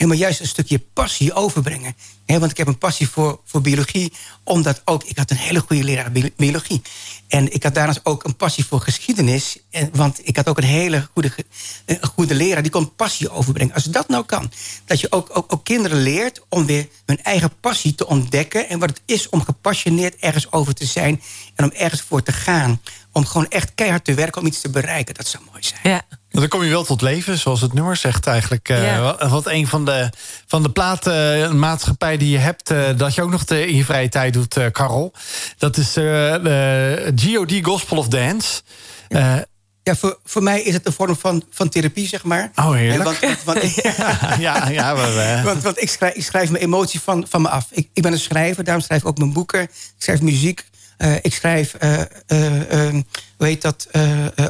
He, maar juist een stukje passie overbrengen. want ik heb een passie voor, voor biologie, omdat ook, ik had een hele goede leraar biologie. En ik had daarnaast ook een passie voor geschiedenis. En, want ik had ook een hele goede, goede leraar die kon passie overbrengen. Als dat nou kan, dat je ook, ook, ook kinderen leert om weer hun eigen passie te ontdekken. En wat het is om gepassioneerd ergens over te zijn. En om ergens voor te gaan. Om gewoon echt keihard te werken om iets te bereiken. Dat zou mooi zijn. Ja. Dan kom je wel tot leven, zoals het nummer zegt eigenlijk. Ja. Wat een van de, van de platenmaatschappij die je hebt... dat je ook nog in je vrije tijd doet, Carol. Dat is de GOD Gospel of Dance. Ja, voor, voor mij is het een vorm van, van therapie, zeg maar. Oh, heerlijk. Want, want, want, ja, ja, maar, want, want ik, schrijf, ik schrijf mijn emotie van, van me af. Ik, ik ben een schrijver, daarom schrijf ik ook mijn boeken. Ik schrijf muziek. Uh, ik schrijf, uh, uh, hoe heet dat,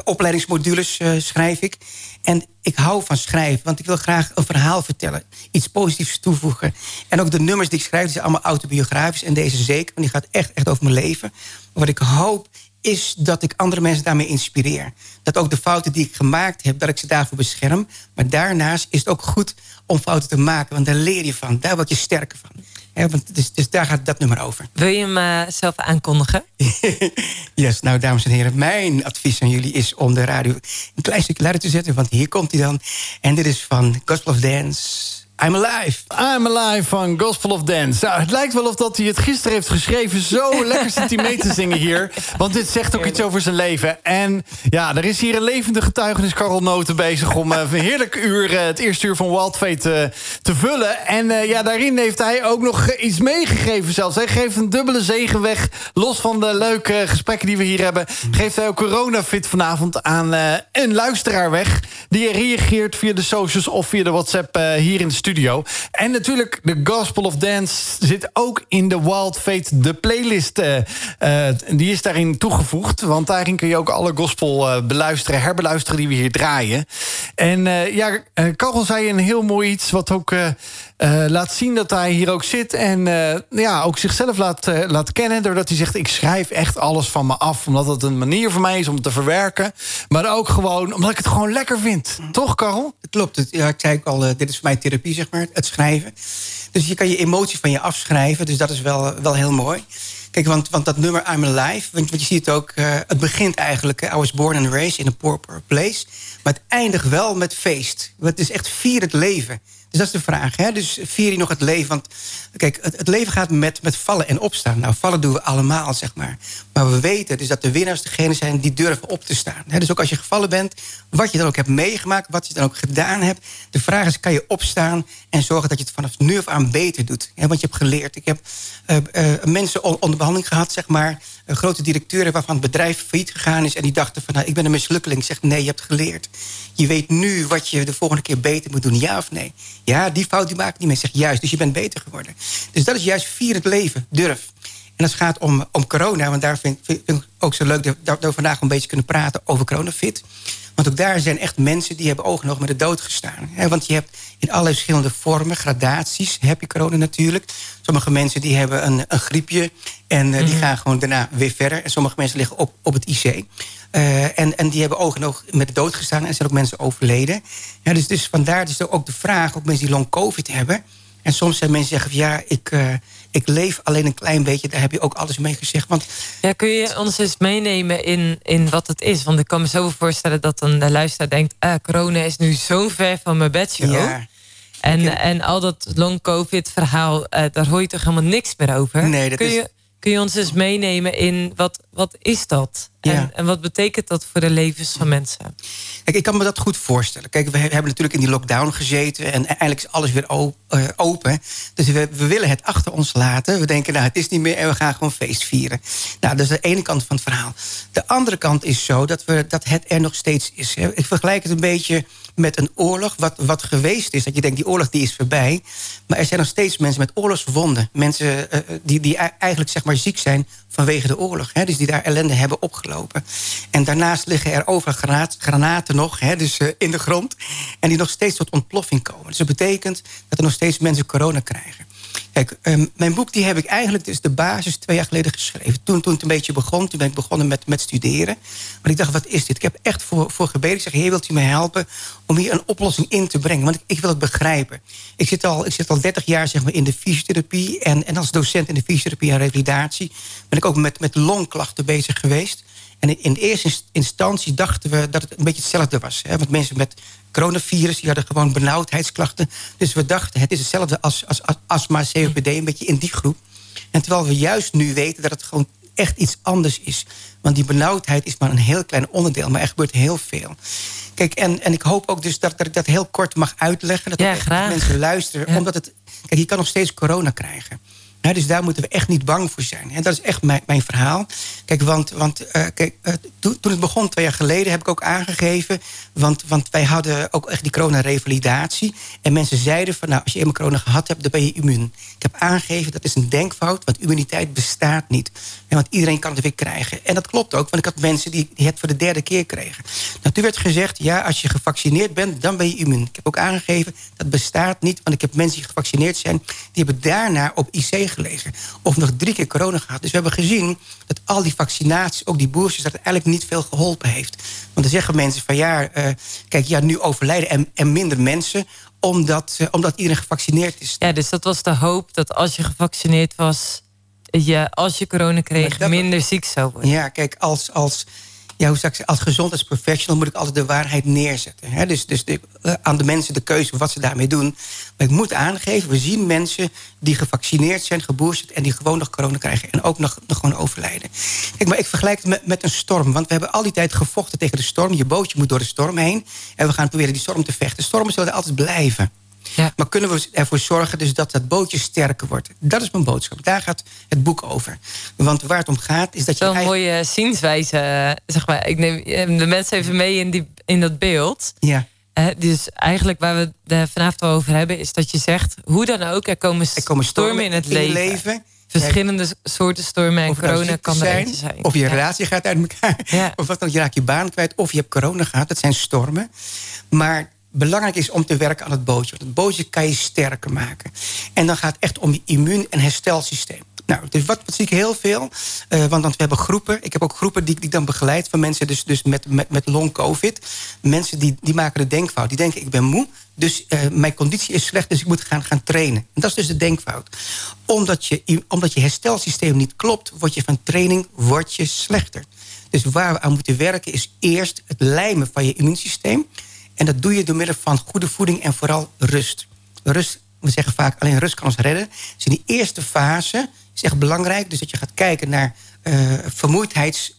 opleidingsmodules schrijf ik. En ik hou van schrijven, want ik wil graag een verhaal vertellen. Iets positiefs toevoegen. En ook de nummers die ik schrijf, die zijn allemaal autobiografisch. En deze zeker, want die gaat echt, echt over mijn leven. Wat ik hoop is dat ik andere mensen daarmee inspireer. Dat ook de fouten die ik gemaakt heb, dat ik ze daarvoor bescherm. Maar daarnaast is het ook goed om fouten te maken. Want daar leer je van, daar word je sterker van. Want dus, dus, daar gaat dat nummer over. Wil je hem uh, zelf aankondigen? yes, nou dames en heren. Mijn advies aan jullie is om de radio een klein stukje luider te zetten. Want hier komt hij dan. En dit is van Gospel of Dance... I'm Alive. I'm Alive van Gospel of Dance. Nou, het lijkt wel of dat hij het gisteren heeft geschreven. Zo lekker zit hij mee te zingen hier. Want dit zegt ook iets over zijn leven. En ja, er is hier een levende getuigenis, Carol Noten, bezig... om uh, een heerlijk uur, uh, het eerste uur van Wild Fate uh, te vullen. En ja, daarin heeft hij ook nog iets meegegeven zelfs. Hij geeft een dubbele zegen weg. Los van de leuke gesprekken die we hier hebben... geeft hij ook coronafit vanavond aan een luisteraar weg... die reageert via de socials of via de WhatsApp hier in de studio studio. En natuurlijk, de Gospel of Dance zit ook in de Wild Fate, de playlist. Uh, uh, die is daarin toegevoegd. Want daarin kun je ook alle gospel uh, beluisteren, herbeluisteren die we hier draaien. En ja, Karel zei een heel mooi iets wat ook... Uh, laat zien dat hij hier ook zit. En uh, ja, ook zichzelf laat, uh, laat kennen. Doordat hij zegt, ik schrijf echt alles van me af. Omdat het een manier voor mij is om te verwerken. Maar ook gewoon omdat ik het gewoon lekker vind. Toch, Karel? Het klopt. Ja, ik zei ook al, dit is voor mij therapie, zeg maar. Het schrijven. Dus je kan je emotie van je afschrijven. Dus dat is wel, wel heel mooi. Kijk, want, want dat nummer I'm Alive, want, want je ziet ook... het begint eigenlijk, I was born and raised in a poor, poor place. Maar het eindigt wel met feest. Het is echt vier het leven. Dus dat is de vraag. Hè? Dus vier je nog het leven? Want kijk, het, leven gaat met, met vallen en opstaan. Nou, vallen doen we allemaal, zeg maar. Maar we weten dus dat de winnaars degene zijn die durven op te staan. Hè? Dus ook als je gevallen bent, wat je dan ook hebt meegemaakt... wat je dan ook gedaan hebt. De vraag is, kan je opstaan en zorgen dat je het vanaf nu af aan beter doet? Hè? Want je hebt geleerd. Ik heb uh, uh, mensen onder behandeling gehad, zeg maar... grote directeuren waarvan het bedrijf failliet gegaan is... en die dachten van, nou, ik ben een mislukkeling. Ik zeg, nee, je hebt geleerd. Je weet nu wat je de volgende keer beter moet doen, ja of nee? Ja, die fout die maakt niet meer. Zeg juist, dus je bent beter geworden. Dus dat is juist vier het leven, durf. En als het gaat om, om corona, want daar vind, vind ik ook zo leuk... dat we vandaag een beetje kunnen praten over coronafit. Want ook daar zijn echt mensen die hebben ogen nog met de dood gestaan. Want je hebt in allerlei verschillende vormen, gradaties, heb je corona natuurlijk. Sommige mensen die hebben een, een griepje en eh, die mhm. gaan gewoon daarna weer verder. En sommige mensen liggen op, op het IC. en, en die hebben oog en oog met de dood gestaan... en zijn ook mensen overleden. Ja, dus, dus vandaar dus ook de vraag, ook mensen die long covid hebben... en soms zijn mensen zeggen van ja, ik ik leef alleen een klein beetje. Daar heb je ook alles mee gezegd. Want... Ja, kun je ons eens meenemen in, in wat het is? Want ik kan me zo voorstellen dat een luisteraar denkt... Ah, corona is nu zo ver van mijn bedshow. Ja. En, en al dat long-covid-verhaal, uh, daar hoor je toch helemaal niks meer over? Nee, dat kun is... Je, kun je ons eens meenemen in wat, wat is dat? En, en wat betekent dat voor de levens van mensen? Kijk, ik kan me dat goed voorstellen. Kijk, we hebben natuurlijk in die lockdown gezeten... en eigenlijk is alles weer eh, open. Dus we, we, willen het achter ons laten. We denken, nou, het is niet meer en we gaan gewoon feest vieren. Nou, dat is de ene kant van het verhaal. De andere kant is zo dat, we, dat het er nog steeds is. Ik vergelijk het een beetje met een oorlog wat, wat geweest is. Dat je denkt, die oorlog die is voorbij. Maar er zijn nog steeds mensen met oorlogswonden. Mensen uh, die, die eigenlijk zeg maar ziek zijn vanwege de oorlog. Hè, dus die daar ellende hebben opgelopen. En daarnaast liggen er overal granaten nog, hè, dus uh, in de grond. En die nog steeds tot ontploffing komen. Dus dat betekent dat er nog steeds mensen corona krijgen. Kijk, um, mijn boek die heb ik eigenlijk dus de basis twee jaar geleden geschreven. Toen, toen het een beetje begon, toen ben ik begonnen met, met studeren. Maar ik dacht, wat is dit? Ik heb echt voor, voor gebeden. Ik zeg, heer, wilt u mij helpen om hier een oplossing in te brengen? Want ik, ik wil het begrijpen. Ik zit al, ik zit al 30 jaar zeg maar, in de fysiotherapie. En, en als docent in de fysiotherapie en revalidatie... ben ik ook met, met longklachten bezig geweest. En in eerste instantie dachten we dat het een beetje hetzelfde was. Hè? Want mensen met coronavirus die hadden gewoon benauwdheidsklachten. Dus we dachten het is hetzelfde als, als, als astma, COPD, een beetje in die groep. En terwijl we juist nu weten dat het gewoon echt iets anders is. Want die benauwdheid is maar een heel klein onderdeel, maar er gebeurt heel veel. Kijk, en, en ik hoop ook dus dat, dat ik dat heel kort mag uitleggen. Dat ja, mensen luisteren. Omdat het. Kijk, je kan nog steeds corona krijgen dus daar moeten we echt niet bang voor zijn. En dat is echt mijn, mijn verhaal. Kijk, want, want uh, kijk, uh, toen het begon twee jaar geleden heb ik ook aangegeven... want, want wij hadden ook echt die corona-revalidatie. En mensen zeiden van, nou, als je eenmaal corona gehad hebt... dan ben je immuun. Ik heb aangegeven, dat is een denkfout, want immuniteit bestaat niet. Want iedereen kan het weer krijgen. En dat klopt ook, want ik had mensen die, die het voor de derde keer kregen. Nou, toen werd gezegd, ja, als je gevaccineerd bent, dan ben je immuun. Ik heb ook aangegeven, dat bestaat niet... want ik heb mensen die gevaccineerd zijn... die hebben daarna op IC gelegen. Of nog drie keer corona gehad. Dus we hebben gezien dat al die vaccinaties, ook die boosters... dat eigenlijk niet veel geholpen heeft. Want dan zeggen mensen van ja, uh, kijk, ja, nu overlijden en, en minder mensen omdat, uh, omdat iedereen gevaccineerd is. Ja, dus dat was de hoop dat als je gevaccineerd was... je als je corona kreeg, minder ziek zou worden. Ja, kijk, als, als ja, hoe zou ik als gezondheidsprofessional moet ik altijd de waarheid neerzetten. Hè? Dus, dus de, uh, aan de mensen de keuze wat ze daarmee doen. Maar ik moet aangeven, we zien mensen die gevaccineerd zijn, geboosterd... en die gewoon nog corona krijgen en ook nog, nog gewoon overlijden. Kijk, maar ik vergelijk het met, met een storm. Want we hebben al die tijd gevochten tegen de storm. Je bootje moet door de storm heen. En we gaan proberen die storm te vechten. Stormen zullen altijd blijven. Ja. Maar kunnen we ervoor zorgen dus dat dat bootje sterker wordt? Dat is mijn boodschap. Daar gaat het boek over. Want waar het om gaat is dat je... Zo'n eigen... mooie zienswijze. Zeg maar. Ik neem de mensen even mee in, die, in dat beeld. Ja. dus eigenlijk waar we het vanavond over hebben... is dat je zegt, hoe dan ook, er komen, er komen stormen, in het leven. leven. Verschillende soorten stormen en corona kan er eentje zijn. Of je relatie gaat uit elkaar. Of wat dan, je raakt je baan kwijt. Of je hebt corona gehad. Dat zijn stormen. Maar belangrijk is om te werken aan het bootje. Want het bootje kan je sterker maken. En dan gaat het echt om je immuun- en herstelsysteem. Nou, dus wat, wat zie ik heel veel? Uh, want, want, we hebben groepen. Ik heb ook groepen die, die ik dan begeleid van mensen dus, dus met, met, met long-covid. Mensen die, die maken de denkfout. Die denken, ik ben moe, dus uh, mijn conditie is slecht... dus ik moet gaan, gaan trainen. En dat is dus de denkfout. Omdat je, omdat je herstelsysteem niet klopt... word je van training word je slechter. Dus waar we aan moeten werken is eerst het lijmen van je immuunsysteem... En dat doe je door middel van goede voeding en vooral rust. Rust, we zeggen vaak alleen rust kan ons redden. Dus in die eerste fase is echt belangrijk. Dus dat je gaat kijken naar uh,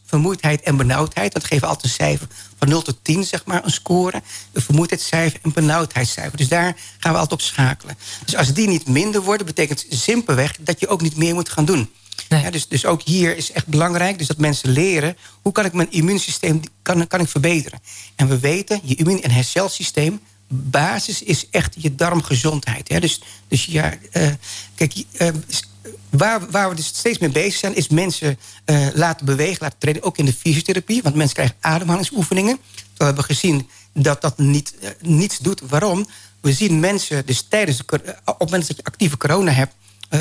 vermoeidheid en benauwdheid. Dat geven altijd een cijfer van 0 tot 10, zeg maar, een score. Een vermoeidheidscijfer en benauwdheidscijfer. Dus daar gaan we altijd op schakelen. Dus als die niet minder worden, betekent simpelweg dat je ook niet meer moet gaan doen. Ja, dus, dus ook hier is echt belangrijk dus dat mensen leren... hoe kan ik mijn immuunsysteem kan, kan ik verbeteren. En we weten, je immuun- en herstelsysteem... basis is echt je darmgezondheid. Hè? Dus, dus ja, uh, kijk, uh, waar, waar we dus steeds mee bezig zijn... is mensen uh, laten bewegen, laten trainen, ook in de fysiotherapie. Want mensen krijgen ademhalingsoefeningen. We hebben gezien dat dat niet, niets doet. Waarom? We zien mensen dus tijdens... De, op het moment dat je actieve corona hebt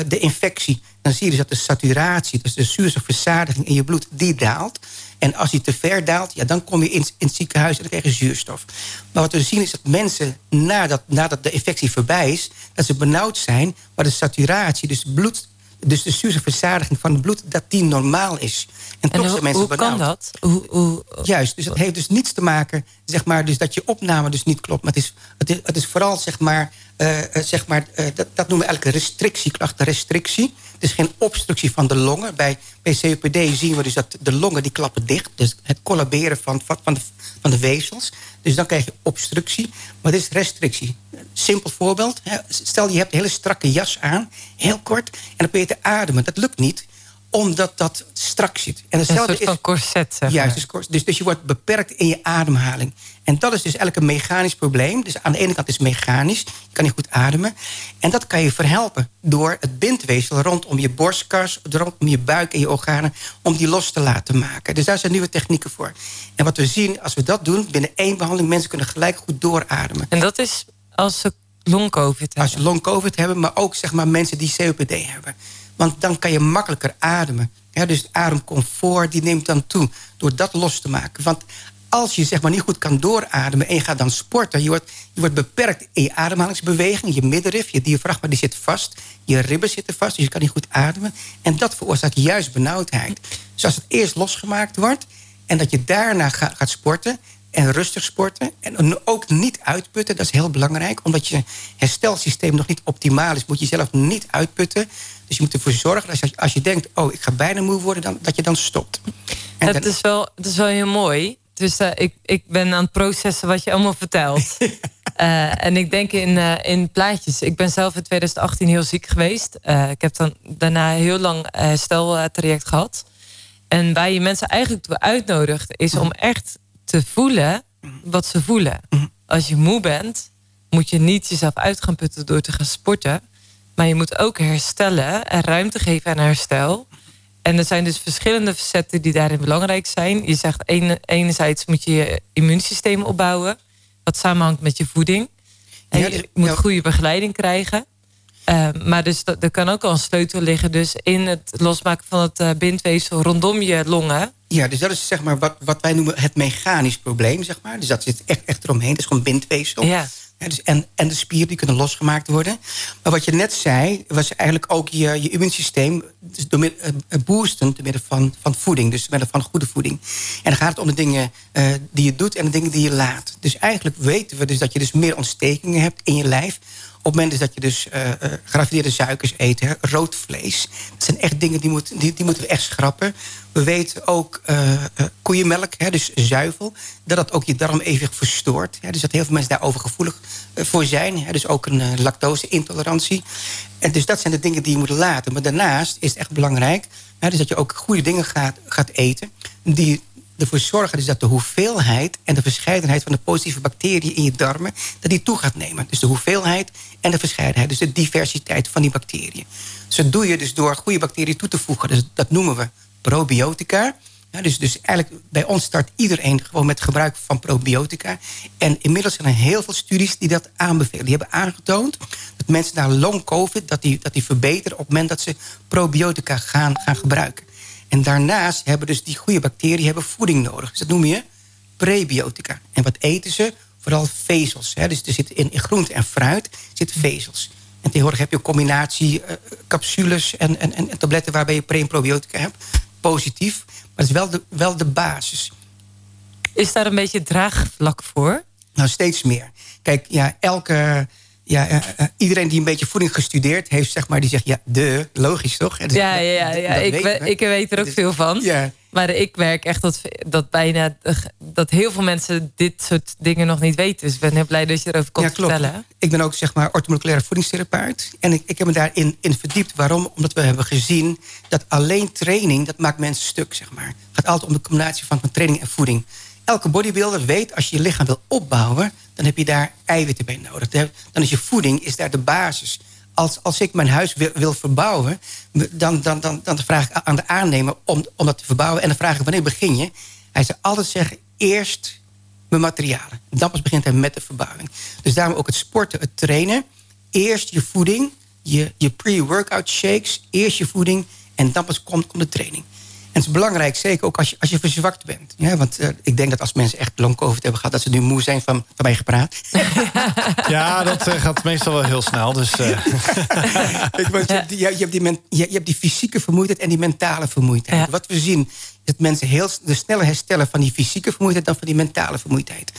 de infectie... dan zie je dus dat de saturatie, dus de zuurstofverzadiging in je bloed, die daalt. En als die te ver daalt, ja, dan kom je in, in het ziekenhuis en dan krijg je zuurstof. Maar wat we zien is dat mensen, nadat, nadat de infectie voorbij is... dat ze benauwd zijn, maar de saturatie, dus bloed dus de zuurstofverzadiging van het bloed, dat die normaal is. En, toch zijn mensen hoe kan dat? Hoe, hoe, Juist, dus dat heeft dus niets te maken, zeg maar, dus dat je opname dus niet klopt. Maar het is, het is, het is vooral, zeg maar, uh, zeg maar uh, dat, dat noemen we eigenlijk restrictieklachten, restrictie. Het is geen obstructie van de longen. Bij, bij COPD zien we dus dat de longen die klappen dicht. Dus het collaberen van, van, de, van de weefsels. Dus dan krijg je obstructie. Maar dit is restrictie. Simpel voorbeeld. Stel je hebt een hele strakke jas aan. Heel kort. En dan ben je te ademen. Dat lukt niet omdat dat strak zit. En hetzelfde een soort van corset, zeg Juist, dus, dus, dus, je wordt beperkt in je ademhaling. En dat is dus eigenlijk een mechanisch probleem. Dus aan de ene kant is het mechanisch. Je kan niet goed ademen. En dat kan je verhelpen door het bindweefsel rondom je borstkas... rondom je buik en je organen... om die los te laten maken. Dus daar zijn nieuwe technieken voor. En wat we zien, als we dat doen, binnen één behandeling... mensen kunnen gelijk goed doorademen. En dat is als ze long-covid hebben? Als ze long-covid hebben, maar ook zeg maar, mensen die COPD hebben. Want dan kan je makkelijker ademen. Ja, dus het ademcomfort die neemt dan toe door dat los te maken. Want als je zeg maar niet goed kan doorademen en je gaat dan sporten... je wordt, je wordt beperkt in je ademhalingsbeweging. Je middenrif, je diafragma die zit vast. Je ribben zitten vast, dus je kan niet goed ademen. En dat veroorzaakt juist benauwdheid. Dus als het eerst losgemaakt wordt... en dat je daarna gaat sporten en rustig sporten. En ook niet uitputten, dat is heel belangrijk. Omdat je herstelsysteem nog niet optimaal is... moet je zelf niet uitputten. Dus je moet ervoor zorgen dat als je, als je denkt... oh, ik ga bijna moe worden, dan, dat je dan stopt. En het, is wel, het is wel heel mooi. Dus uh, ik, ik ben aan het processen wat je allemaal vertelt. uh, en ik denk in, uh, in plaatjes. Ik ben zelf in 2018 heel ziek geweest. ik heb dan daarna heel lang hersteltraject gehad. En waar je mensen eigenlijk toe uitnodigt... is om echt te voelen wat ze voelen. Als je moe bent, moet je niet jezelf uit gaan putten door te gaan sporten. Maar je moet ook herstellen en ruimte geven aan herstel. En er zijn dus verschillende facetten die daarin belangrijk zijn. Je zegt enerzijds moet je je immuunsysteem opbouwen. Wat samenhangt met je voeding. En je moet goede begeleiding krijgen. Uh, maar dus er kan ook al een sleutel liggen dus in het losmaken van het uh, bindweefsel rondom je longen. Ja, dus dat is zeg maar wat, wat wij noemen het mechanisch probleem, zeg maar. Dus dat zit echt, echt eromheen. Dat is gewoon bindweefsel. Ja. dus en, en de spieren die kunnen losgemaakt worden. Maar wat je net zei, was eigenlijk ook je, je immuunsysteem... Dus door middel, uh, boosten door middel van, van voeding. Dus door middel van goede voeding. En dan gaat het om de dingen die je doet en de dingen die je laat. Dus eigenlijk weten we dus dat je dus meer ontstekingen hebt in je lijf het moment dat je dus uh, geraffineerde suikers eet, hè, rood vlees. Dat zijn echt dingen die, moet, die, moeten we echt schrappen. We weten ook uh, koeienmelk, hè, dus zuivel, dat dat ook je darmevenwicht verstoort. Hè, dus dat heel veel mensen daarover gevoelig voor zijn. Hè, dus ook een lactose-intolerantie. En dus dat zijn de dingen die je moet laten. Maar daarnaast is het echt belangrijk hè, dus dat je ook goede dingen gaat, gaat eten... die ervoor zorgen dus dat de hoeveelheid en de verscheidenheid van de positieve bacteriën in je darmen, dat die toe gaat nemen. Dus de hoeveelheid en de verscheidenheid, dus de diversiteit van die bacteriën. Dus dat doe je dus door goede bacteriën toe te voegen. Dus dat noemen we probiotica. Ja, dus, dus eigenlijk bij ons start iedereen gewoon met gebruik van probiotica. En inmiddels zijn er heel veel studies die dat aanbevelen. Die hebben aangetoond dat mensen na long covid... dat die, dat die verbeteren op het moment dat ze probiotica gaan, gaan gebruiken. En daarnaast hebben dus die goede bacteriën hebben voeding nodig. Dus dat noem je prebiotica. En wat eten ze? Vooral vezels. Hè? Dus er zitten in, in groente en fruit zitten vezels. En tegenwoordig heb je een combinatie uh, capsules en, en, en, tabletten... waarbij je pre- en probiotica hebt. Positief. Maar het is wel de, wel de basis. Is daar een beetje draagvlak voor? Nou, steeds meer. Kijk, ja, elke ja, uh, iedereen die een beetje voeding gestudeerd heeft, zeg maar, die zegt ja, de, logisch toch? Dus ja, ja, ja, ja. ik, weet, ik weet er ook veel van. Ja. Maar ik merk echt dat, dat bijna dat heel veel mensen dit soort dingen nog niet weten. Dus ik ben heel blij dat je erover komt ja, klopt. vertellen. Ik ben ook zeg maar ortomoleculaire voedingstherapeut. En ik, ik heb me daarin in verdiept. Waarom? Omdat we hebben gezien dat alleen training, dat maakt mensen stuk, zeg maar. Het gaat altijd om de combinatie van training en voeding elke bodybuilder weet, als je je lichaam wil opbouwen... dan heb je daar eiwitten bij nodig. Dan is je voeding is daar de basis. Als, als ik mijn huis wil, verbouwen... Dan, dan, dan, dan vraag ik aan de aannemer om, om dat te verbouwen... en dan vraag ik wanneer begin je? Hij zou altijd zeggen, eerst mijn materialen. Dan pas begint hij met de verbouwing. Dus daarom ook het sporten, het trainen. Eerst je voeding, je, je pre-workout shakes, eerst je voeding en dan pas komt, komt de training. En het is belangrijk, zeker ook als je, als je verzwakt bent. Ja, want uh, ik denk dat als mensen echt long covid hebben gehad... dat ze nu moe zijn van, van mij gepraat. Ja, dat uh, gaat meestal wel heel snel. Dus, uh. je, hebt die, je, hebt die, je, hebt die fysieke vermoeidheid en die mentale vermoeidheid. Ja. Wat we zien is dat mensen heel de sneller herstellen... van die fysieke vermoeidheid dan van die mentale vermoeidheid.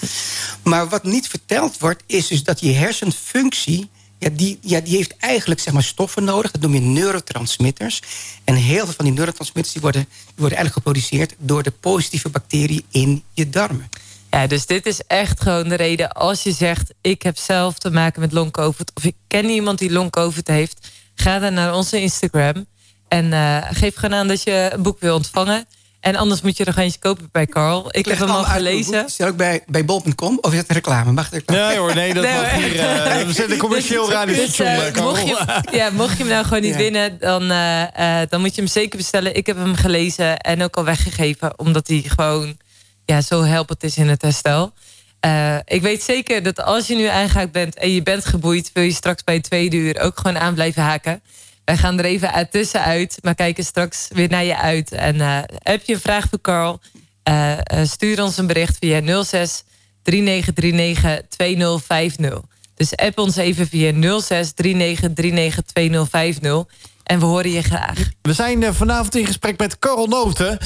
Maar wat niet verteld wordt, is dus dat je hersenfunctie ja, die, ja, die heeft eigenlijk zeg maar, stoffen nodig. Dat noem je neurotransmitters. En heel veel van die neurotransmitters die worden, die worden eigenlijk geproduceerd... door de positieve bacterie in je darmen. Ja, dus dit is echt gewoon de reden als je zegt... ik heb zelf te maken met long covid... of ik ken iemand die long covid heeft... ga dan naar onze Instagram... en uh, geef gewoon aan dat je een boek wil ontvangen... En anders moet je er eentje kopen bij Carl. Ik, heb hem al gelezen. Is ook bij, bij bol.com of is het reclame? Mag het reclame? Nee hoor, nee, dat nee, mag hier. Uh, we zijn commercieel dus, radiostation. Dus, uh, mocht, je, ja, mocht je hem nou gewoon niet ja. winnen, dan, uh, dan moet je hem zeker bestellen. Ik heb hem gelezen en ook al weggegeven. Omdat hij gewoon ja, zo helpend is in het herstel. ik weet zeker dat als je nu aangehaakt bent en je bent geboeid... wil je straks bij het tweede uur ook gewoon aan blijven haken. Wij gaan er even tussenuit, maar kijken straks weer naar je uit. En uh, heb je een vraag voor Carl? Uh, stuur ons een bericht via 06 3939 2050. Dus app ons even via 06 3939 2050. En we horen je graag. We zijn uh, vanavond in gesprek met Carol Noten.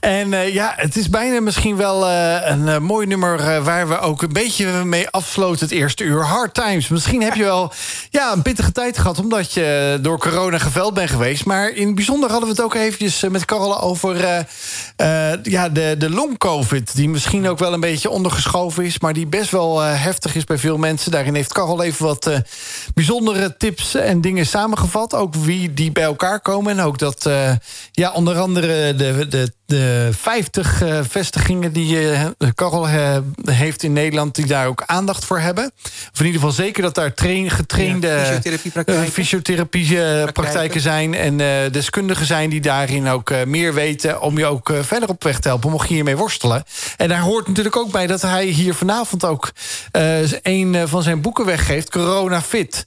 En uh, ja, het is bijna misschien wel uh, een mooi nummer... waar we ook een beetje mee afsloten het eerste uur. Hard Times. Misschien heb je wel ja, een pittige tijd gehad... omdat je door corona geveld bent geweest. Maar in het bijzonder hadden we het ook eventjes met Carol over... ja, de, de long-covid, die misschien ook wel een beetje ondergeschoven is... maar die best wel heftig is bij veel mensen. Daarin heeft Carol even wat bijzondere tips en dingen samengevat. Ook wie die bij elkaar komen. En ook dat uh, ja, onder andere de, de de 50 uh, vestigingen die uh, Karel uh, heeft in Nederland... die daar ook aandacht voor hebben. Of in ieder geval zeker dat daar train, getrainde ja, fysiotherapiepraktijken fysiotherapie zijn... en deskundigen zijn die daarin ook meer weten... om je ook verder op weg te helpen, mocht je hiermee worstelen. En daar hoort natuurlijk ook bij dat hij hier vanavond ook... een van zijn boeken weggeeft, Corona Fit.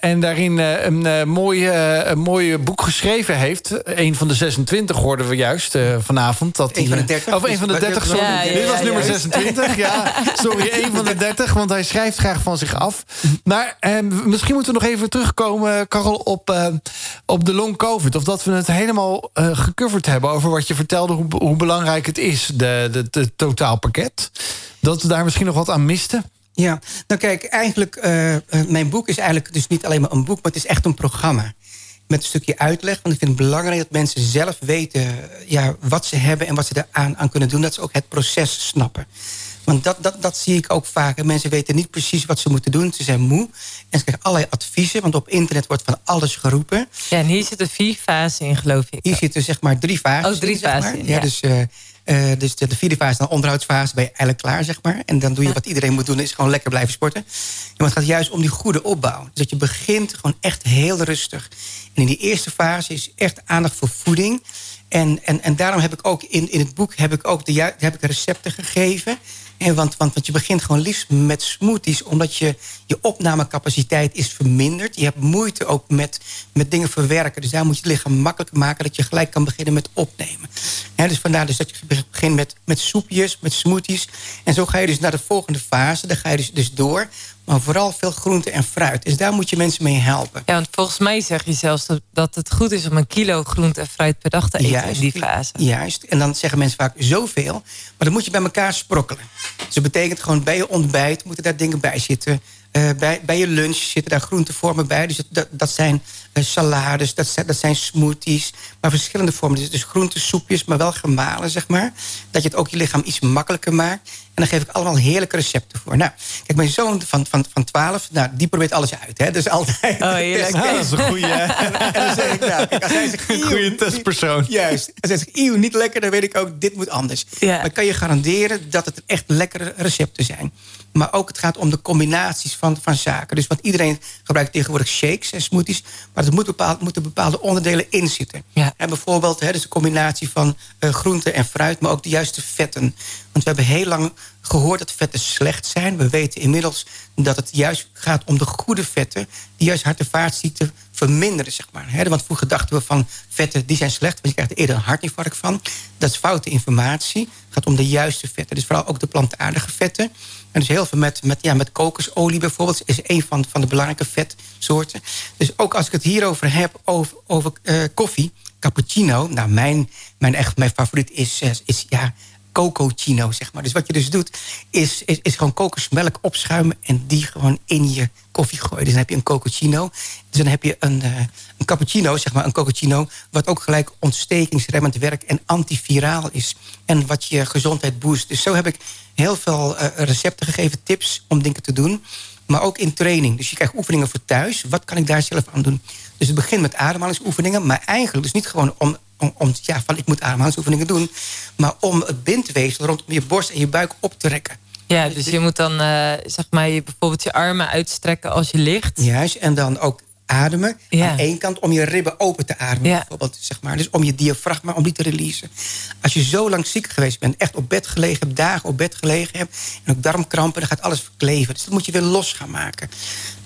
en daarin een, mooi, een mooi boek geschreven heeft. Een van de 26 hoorden we juist... Eh, vanavond. Dat een van de 30. Of een van de 30, sorry. Ja, ja, Dit was nummer 26. Ja, sorry, een van de 30, want hij schrijft graag van zich af. Maar eh, misschien moeten we nog even terugkomen, Karel, op, uh, op de long covid. Of dat we het helemaal uh, gecoverd hebben over wat je vertelde, hoe, hoe belangrijk het is, de, de, de totaalpakket. Dat we daar misschien nog wat aan misten. Ja, nou kijk, eigenlijk, uh, mijn boek is eigenlijk dus niet alleen maar een boek... maar het is echt een programma met een stukje uitleg. Want ik vind het belangrijk dat mensen zelf weten ja, wat ze hebben... en wat ze eraan aan kunnen doen. Dat ze ook het proces snappen. Want dat, dat, dat zie ik ook vaak. Mensen weten niet precies wat ze moeten doen. Ze zijn moe. En ze krijgen allerlei adviezen. Want op internet wordt van alles geroepen. Ja, en hier zitten vier fasen in, geloof ik. Hier zitten zeg maar drie fasen. Oh, drie fasen. Ja, ja, dus... Uh, uh, dus de, de, vierde fase, dan onderhoudsfase, ben je eigenlijk klaar, zeg maar. En dan doe je wat iedereen moet doen, is gewoon lekker blijven sporten. maar het gaat juist om die goede opbouw. Dus dat je begint gewoon echt heel rustig. En in die eerste fase is echt aandacht voor voeding. En, en, en daarom heb ik ook in, in het boek heb ik ook de, heb ik recepten gegeven. En want, want, want je begint gewoon liefst met smoothies... omdat je, je opnamecapaciteit is verminderd. Je hebt moeite ook met, met dingen verwerken. Dus daar moet je het lichaam makkelijker maken... dat je gelijk kan beginnen met opnemen. dus vandaar dus dat je begint met, met soepjes, met smoothies. En zo ga je dus naar de volgende fase. Dan ga je dus, dus door maar vooral veel groente en fruit. Dus daar moet je mensen mee helpen. Ja, want volgens mij zeg je zelfs dat het goed is om een kilo groente en fruit per dag te eten juist, in die fase. Juist, en dan zeggen mensen vaak zoveel, maar dan moet je bij elkaar sprokkelen. Dus dat betekent gewoon bij je ontbijt moeten daar dingen bij zitten. Uh, bij, bij je lunch zitten daar groentevormen bij. Dus dat, dat zijn salades, dat zijn, dat zijn smoothies. Maar verschillende vormen. Dus, dus groentesoepjes, maar wel gemalen, zeg maar. Dat je het ook je lichaam iets makkelijker maakt. En daar geef ik allemaal heerlijke recepten voor. Nou, kijk, mijn zoon van, van, van 12, nou, die probeert alles uit. Hè? Dus altijd. Oh, heerlijk. dat is een goede. en, dan zeg ik, nou, kijk, als hij zegt, een goede testpersoon. Juist. Als hij zegt, eeuw, niet lekker, dan weet ik ook, dit moet anders. Ja. Dan kan je garanderen dat het echt lekkere recepten zijn. Maar ook het gaat om de combinaties van, van zaken. Dus want iedereen gebruikt tegenwoordig shakes en smoothies. Maar er moet bepaald, moeten bepaalde onderdelen in zitten. Ja. En bijvoorbeeld hè, dus een combinatie van uh, groente en fruit. Maar ook de juiste vetten. Want we hebben heel lang gehoord dat vetten slecht zijn. We weten inmiddels dat het juist gaat om de goede vetten... die juist hart- en vaatziekten verminderen, zeg maar. Want vroeger dachten we van vetten, die zijn slecht... want je krijgt er eerder een hartinfarct van. Dat is foute informatie. Het gaat om de juiste vetten. Dus vooral ook de plantaardige vetten. En dus heel veel met, met, ja, met kokosolie bijvoorbeeld... is een van, van de belangrijke vetsoorten. Dus ook als ik het hierover heb, over, over uh, koffie... cappuccino, nou, mijn, mijn, echt, mijn favoriet is, eh, is ja, cocochino, zeg maar. Dus wat je dus doet, is, is, is gewoon kokosmelk opschuimen... en die gewoon in je koffie gooien. Dus dan heb je een cocochino. Dus dan heb je een, uh, een cappuccino, zeg maar, een cocochino... wat ook gelijk ontstekingsremmend werkt en antiviraal is. En wat je gezondheid boost. Dus zo heb ik heel veel uh, recepten gegeven, tips om dingen te doen. Maar ook in training. Dus je krijgt oefeningen voor thuis. Wat kan ik daar zelf aan doen? Dus het begint met ademhalingsoefeningen. Maar eigenlijk dus niet gewoon om om, om, ja, van ik moet ademhalingsoefeningen doen. Maar om het bindweefsel rondom je borst en je buik op te rekken. Ja, dus je moet dan uh, zeg maar je, bijvoorbeeld je armen uitstrekken als je ligt. Juist, en dan ook ademen. Ja. Aan één kant om je ribben open te ademen. Ja. Bijvoorbeeld, zeg maar. Dus om je diafragma, om die te releasen. Als je zo lang ziek geweest bent, echt op bed gelegen hebt... dagen op bed gelegen hebt, en ook darmkrampen... dan gaat alles verkleven. Dus dat moet je weer los gaan maken.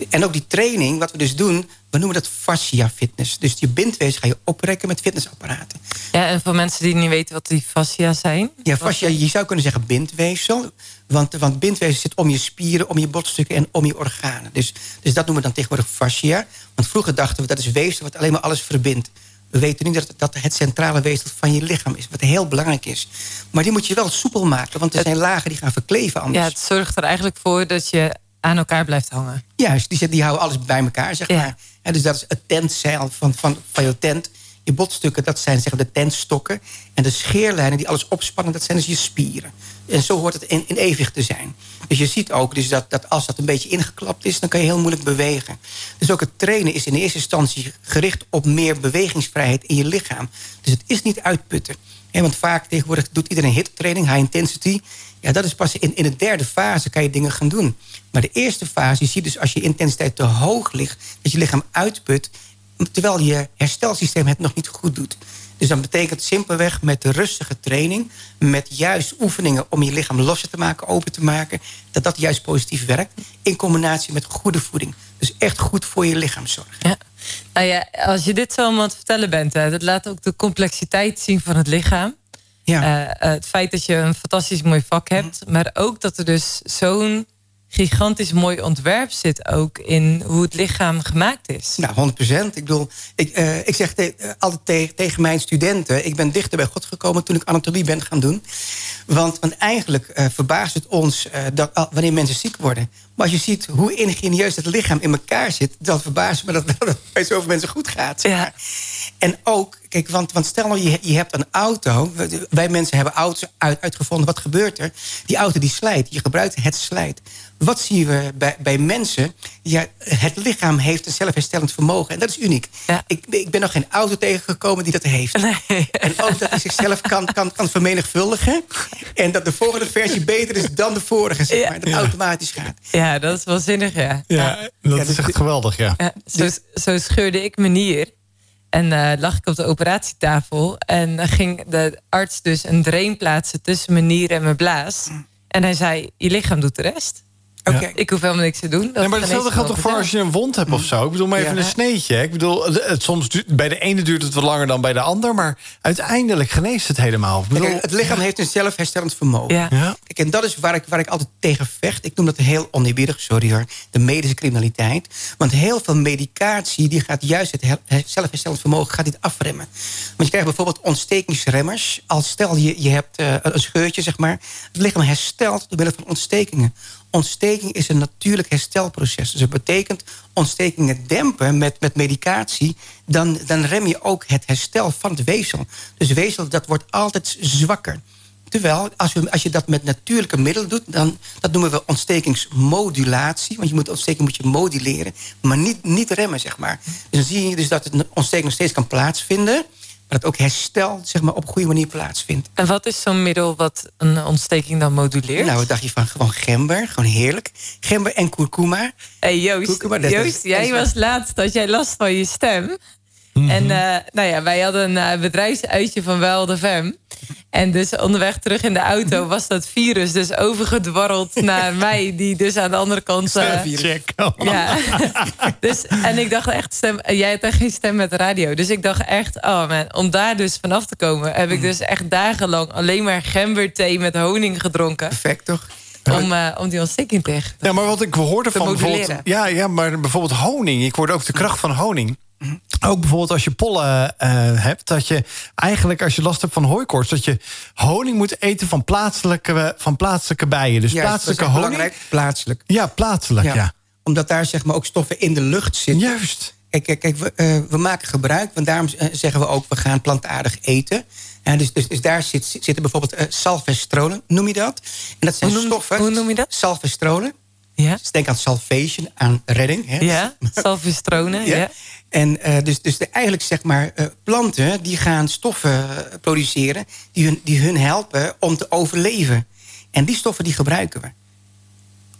En ook die training, wat we dus doen... we noemen dat fascia fitness. Dus je bindweefsel ga je oprekken met fitnessapparaten. Ja, en voor mensen die niet weten wat die fascia zijn? Ja, fascia, je zou kunnen zeggen bindweefsel. Want, want bindweefsel zit om je spieren, om je botstukken en om je organen. Dus, dus dat noemen we dan tegenwoordig fascia. Want vroeger dachten we dat is weefsel wat alleen maar alles verbindt. We weten nu dat, dat het centrale weefsel van je lichaam is. Wat heel belangrijk is. Maar die moet je wel soepel maken. Want er zijn lagen die gaan verkleven anders. Ja, het zorgt er eigenlijk voor dat je aan elkaar blijft hangen. Juist, die, die houden alles bij elkaar, zeg maar. Ja, dus dat is het tentzeil van, van, van je tent. Je botstukken, dat zijn zeg, de tentstokken. En de scheerlijnen die alles opspannen, dat zijn dus je spieren. En zo hoort het in, in evenwicht te zijn. Dus je ziet ook dus dat, dat als dat een beetje ingeklapt is... dan kan je heel moeilijk bewegen. Dus ook het trainen is in eerste instantie gericht op meer bewegingsvrijheid in je lichaam. Dus het is niet uitputten. want vaak tegenwoordig doet iedereen hittraining, high intensity. Ja, dat is pas in, in de derde fase kan je dingen gaan doen. Maar de eerste fase, je ziet dus als je intensiteit te hoog ligt... dat je lichaam uitput, terwijl je herstelsysteem het nog niet goed doet. Dus dat betekent simpelweg met de rustige training... met juist oefeningen om je lichaam losser te maken, open te maken... dat dat juist positief werkt. In combinatie met goede voeding. Dus echt goed voor je lichaam zorgen. Ja. Nou ja, als je dit zo aan het vertellen bent... Hè, dat laat ook de complexiteit zien van het lichaam. Ja. Uh, het feit dat je een fantastisch mooi vak hebt... Mhm. maar ook dat er dus zo'n gigantisch mooi ontwerp zit ook in hoe het lichaam gemaakt is. Nou, 100 procent. Ik bedoel, ik, uh, ik zeg te, uh, altijd tegen mijn studenten... ik ben dichter bij God gekomen toen ik anatomie ben gaan doen. Want, want eigenlijk uh, verbaast het ons dat, wanneer mensen ziek worden. Maar als je ziet hoe ingenieus het lichaam in elkaar zit... dan verbaast me dat, dat het bij zoveel mensen goed gaat. Ja. En ook, kijk, want, want stel nou, je, je hebt een auto. Wij mensen hebben auto's uit, uitgevonden. Wat gebeurt er? Die auto die slijt. Je gebruikt het slijt. Wat zien we bij, bij mensen? Ja, het lichaam heeft een zelfherstellend vermogen. En dat is uniek. Ja. Ik, ik ben nog geen auto tegengekomen die dat heeft. Nee. En ook dat hij zichzelf kan, kan, kan vermenigvuldigen. En dat de volgende versie beter is dan de vorige, zeg maar. Dat automatisch gaat. Ja, dat is wel zinnig, ja. Ja, dat is echt geweldig, ja. zo, zo scheurde ik me nier. En uh, lag ik op de operatietafel. En ging de arts dus een drain plaatsen tussen mijn nier en mijn blaas. En hij zei, je lichaam doet de rest. Oké. Ik hoef helemaal niks te doen. nee, maar hetzelfde geldt toch voor als je een wond hebt of zo? Ik bedoel, maar even een sneetje. Ik bedoel, het, soms bij de ene duurt het wat langer dan bij de ander... maar uiteindelijk geneest het helemaal. Bedoel, het lichaam heeft een zelfherstellend vermogen. Ja. Kijk, en dat is waar ik, waar ik altijd tegen vecht. Ik noem dat heel oneerbiedig, sorry hoor. De medische criminaliteit. Want heel veel medicatie die gaat juist het zelfherstellend vermogen gaat dit afremmen. Want je krijgt bijvoorbeeld ontstekingsremmers. Als stel je, je hebt uh, een scheurtje, zeg maar. Het lichaam herstelt door middel van ontstekingen ontsteking is een natuurlijk herstelproces. Dus dat betekent ontstekingen dempen met, met medicatie... Dan, dan rem je ook het herstel van het weefsel. Dus weefsel dat wordt altijd zwakker. Terwijl, als je, als je dat met natuurlijke middelen doet... Dan, dat noemen we ontstekingsmodulatie. Want je moet ontsteking moet je moduleren, maar niet, niet remmen, zeg maar. Dus dan zie je dus dat het ontsteking nog steeds kan plaatsvinden dat ook herstel zeg maar, op een goede manier plaatsvindt. En wat is zo'n middel wat een ontsteking dan moduleert? Nou, wat dacht je van gewoon gember? Gewoon heerlijk. Gember en kurkuma. Hey Joost, Joost jij was laatst dat jij last van je stem. Mhm. En uh, nou ja, wij hadden een uh, bedrijfsuitje van Wel de Fem. En dus onderweg terug in de auto was dat virus dus overgedwarreld naar mij, die dus aan de andere kant. Uh, Check. Ja. dus, en ik dacht echt, stem, jij hebt echt geen stem met de radio. Dus ik dacht echt, oh man, om daar dus vanaf te komen, heb ik dus echt dagenlang alleen maar gemberthee met honing gedronken. Perfect toch? Om, uh, om die ontsteking tegen Ja, maar wat ik hoorde van bijvoorbeeld. Ja, ja, maar bijvoorbeeld honing. Ik hoorde ook de kracht van honing. Ook bijvoorbeeld als je pollen uh, hebt, dat je eigenlijk als je last hebt van hooikoorts, dat je honing moet eten van plaatselijke, van plaatselijke bijen. Dus Juist, plaatselijke dat is honing. belangrijk, plaatselijk. Ja, plaatselijk, ja. Omdat daar zeg maar ook stoffen in de lucht zitten. Juist. Kijk, kijk, kijk we, uh, we maken gebruik, want daarom zeggen we ook, we gaan plantaardig eten. Ja, dus, dus, dus daar zit, zitten bijvoorbeeld uh, salvestrolen, noem je dat? En dat zijn hoe noem, stoffen. Hoe noem je dat? Salvestrolen. Ja. Dus denk aan salvation, aan redding. Hè? Ja, salvestronen, ja. ja. En uh, dus, dus de, eigenlijk zeg maar uh, planten die gaan stoffen produceren... Die hun, die hun helpen om te overleven. En die stoffen die gebruiken we.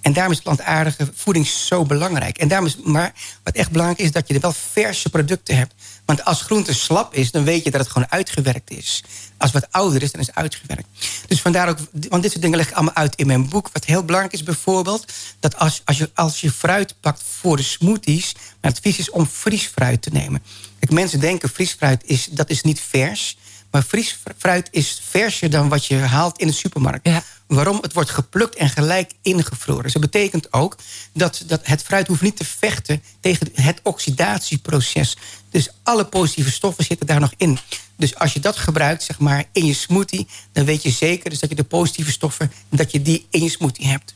En daarom is plantaardige voeding zo belangrijk. En daarom is, maar wat echt belangrijk is, dat je er wel verse producten hebt. Want als groente slap is, dan weet je dat het gewoon uitgewerkt is. Als wat ouder is, dan is het uitgewerkt. Dus vandaar ook, want dit soort dingen leg ik allemaal uit in mijn boek. Wat heel belangrijk is bijvoorbeeld, dat als, als, je, als je fruit pakt voor de smoothies... het advies is om fris fruit te nemen. Kijk, mensen denken fris fruit is, dat is niet vers... Maar fris fruit is verser dan wat je haalt in de supermarkt. Ja. Waarom? Het wordt geplukt en gelijk ingevroren. Dus dat betekent ook dat, dat het fruit hoeft niet te vechten... tegen het oxidatieproces. Dus alle positieve stoffen zitten daar nog in. Dus als je dat gebruikt zeg maar, in je smoothie... dan weet je zeker dus dat je de positieve stoffen... dat je die in je smoothie hebt.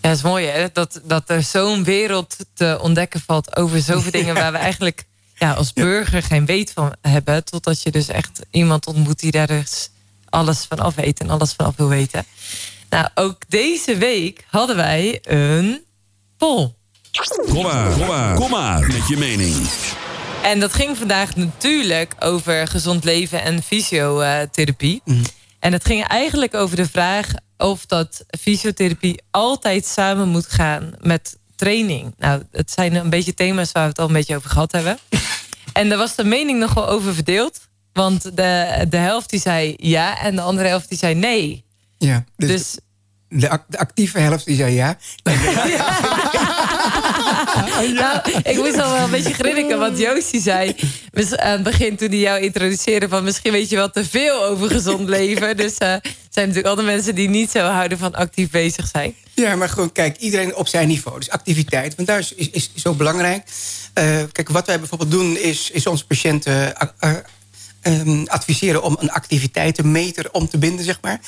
Ja, dat is mooi hè? Dat, dat er zo'n wereld te ontdekken valt... over zoveel dingen waar we eigenlijk ja, als burger geen weet van hebben. Totdat je dus echt iemand ontmoet die daar dus alles van af weet en alles van af wil weten. Nou, ook deze week hadden wij een poll. Kom maar, kom maar, kom maar met je mening. En dat ging vandaag natuurlijk over gezond leven en fysiotherapie. Mm. En het ging eigenlijk over de vraag of dat fysiotherapie altijd samen moet gaan met training. Nou, het zijn een beetje thema's waar we het al een beetje over gehad hebben. En daar was de mening nog wel over verdeeld. Want de, de helft die zei ja en de andere helft die zei nee. Ja, dus, Dus de, actieve helft die zei ja. nou, ik moest al wel een beetje grinniken. Want Joost die zei het begin toen hij jou introduceerde... van misschien weet je wel te veel over gezond leven. Dus uh, er zijn natuurlijk altijd mensen die niet zo houden van actief bezig zijn. Ja, maar gewoon kijk, iedereen op zijn niveau. Dus activiteit, want daar is, is, is zo belangrijk. Uh, kijk, wat wij bijvoorbeeld doen is, is onze patiënten... Uh, Um, adviseren om een activiteitenmeter om te binden, zeg maar.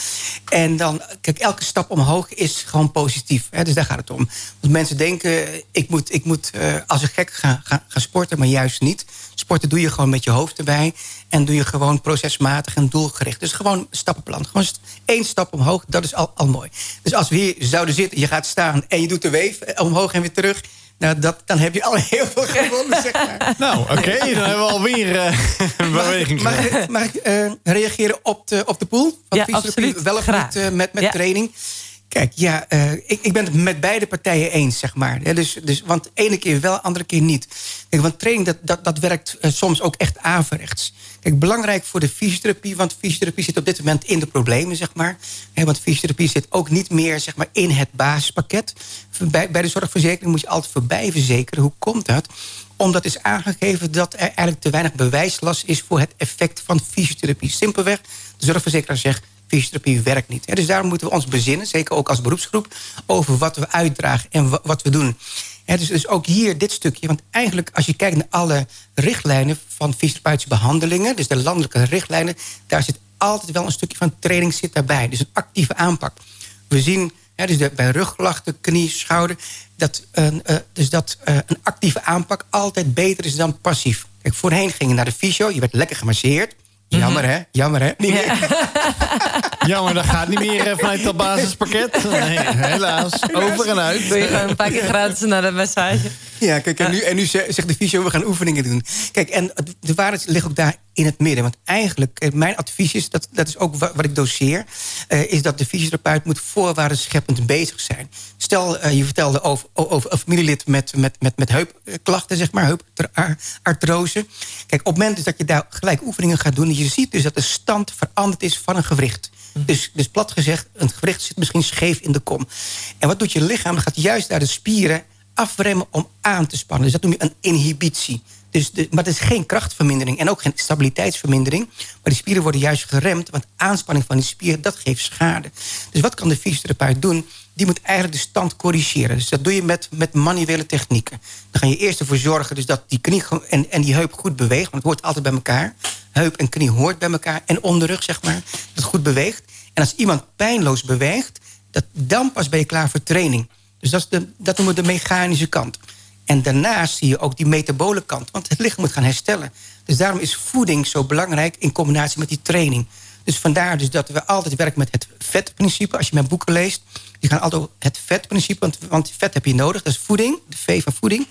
En dan, kijk, elke stap omhoog is gewoon positief. Hè, dus daar gaat het om. Want mensen denken, ik moet, ik moet uh, als een gek gaan, gaan, sporten, maar juist niet. Sporten doe je gewoon met je hoofd erbij. En doe je gewoon procesmatig en doelgericht. Dus gewoon stappenplan. Gewoon één stap omhoog, dat is al, al mooi. Dus als we hier zouden zitten, je gaat staan en je doet de weef omhoog en weer terug nou, dat, dan heb je al heel veel gewonnen, zeg maar. Nou, oké, okay, dan hebben we alweer uh, een beweging Mag, mag, ik, mag ik uh, reageren op de, op de pool? Van ja, absoluut. Wel of niet uh, met, met ja. training? Kijk, ja, uh, ik, ik ben het met beide partijen eens, zeg maar. Ja, dus, dus, want ene keer wel, andere keer niet. Kijk, want training, dat, dat, dat werkt uh, soms ook echt averechts. Kijk, belangrijk voor de fysiotherapie... want fysiotherapie zit op dit moment in de problemen, zeg maar. Want fysiotherapie zit ook niet meer zeg maar, in het basispakket. Bij, bij de zorgverzekering moet je altijd voorbij verzekeren. Hoe komt dat? Omdat is aangegeven dat er eigenlijk te weinig bewijslast is... voor het effect van fysiotherapie. Simpelweg, de zorgverzekeraar zegt fysiotherapie werkt niet. Dus daarom moeten we ons bezinnen, zeker ook als beroepsgroep... over wat we uitdragen en wat we doen. Dus, ook hier dit stukje. Want eigenlijk als je kijkt naar alle richtlijnen... van fysiotherapeutische behandelingen... dus de landelijke richtlijnen... daar zit altijd wel een stukje van training zit daarbij. Dus een actieve aanpak. We zien dus bij rugklachten, knie, schouder... dat, uh, dus dat uh, een actieve aanpak altijd beter is dan passief. Kijk, voorheen ging je naar de fysio, je werd lekker gemasseerd... Jammer, hè? Jammer, hè? Niet ja. Jammer, dat gaat niet meer eh, vanuit dat basispakket. Nee, helaas. Over en uit. Wil je gewoon een paar keer gratis naar de massage? Ja, kijk, en nu, en nu zegt de fysio, we gaan oefeningen doen. Kijk, en de waarheid ligt ook daar in het midden. Want eigenlijk, eh, mijn advies is, dat, dat is ook wat ik doseer... Uh, is dat de fysiotherapeut moet voorwaardenscheppend bezig zijn. Stel, uh, je vertelde over, over een familielid met, met, met, met heupklachten, zeg maar, heupartrose. Kijk, op het moment dus dat je daar gelijk oefeningen gaat doen... je ziet dus dat de stand veranderd is van een gewricht. Mhm. Dus, dus plat gezegd, een gewricht zit misschien scheef in de kom. En wat doet je lichaam? Dat gaat juist daar de spieren afremmen om aan te spannen. Dus dat noem je een inhibitie. Dus maar het is geen krachtvermindering en ook geen stabiliteitsvermindering. Maar die spieren worden juist geremd, want aanspanning van die spieren, dat geeft schade. Dus wat kan de fysiotherapeut doen? Die moet eigenlijk de stand corrigeren. Dus dat doe je met, met manuele technieken. Dan ga je eerst ervoor zorgen dus dat die knie en, en die heup goed beweegt. Want het hoort altijd bij elkaar. Heup en knie hoort bij elkaar. En onderrug, zeg maar, dat goed beweegt. En als iemand pijnloos beweegt, dat, dan pas ben je klaar voor training. Dus dat, is de, dat noemen we de mechanische kant. En daarnaast zie je ook die metabole kant. Want het lichaam moet gaan herstellen. Dus daarom is voeding zo belangrijk in combinatie met die training. Dus vandaar dus dat we altijd werken met het vetprincipe. Als je mijn boeken leest, die gaan altijd over het vetprincipe. Want, want vet heb je nodig. Dat is voeding, de V van voeding.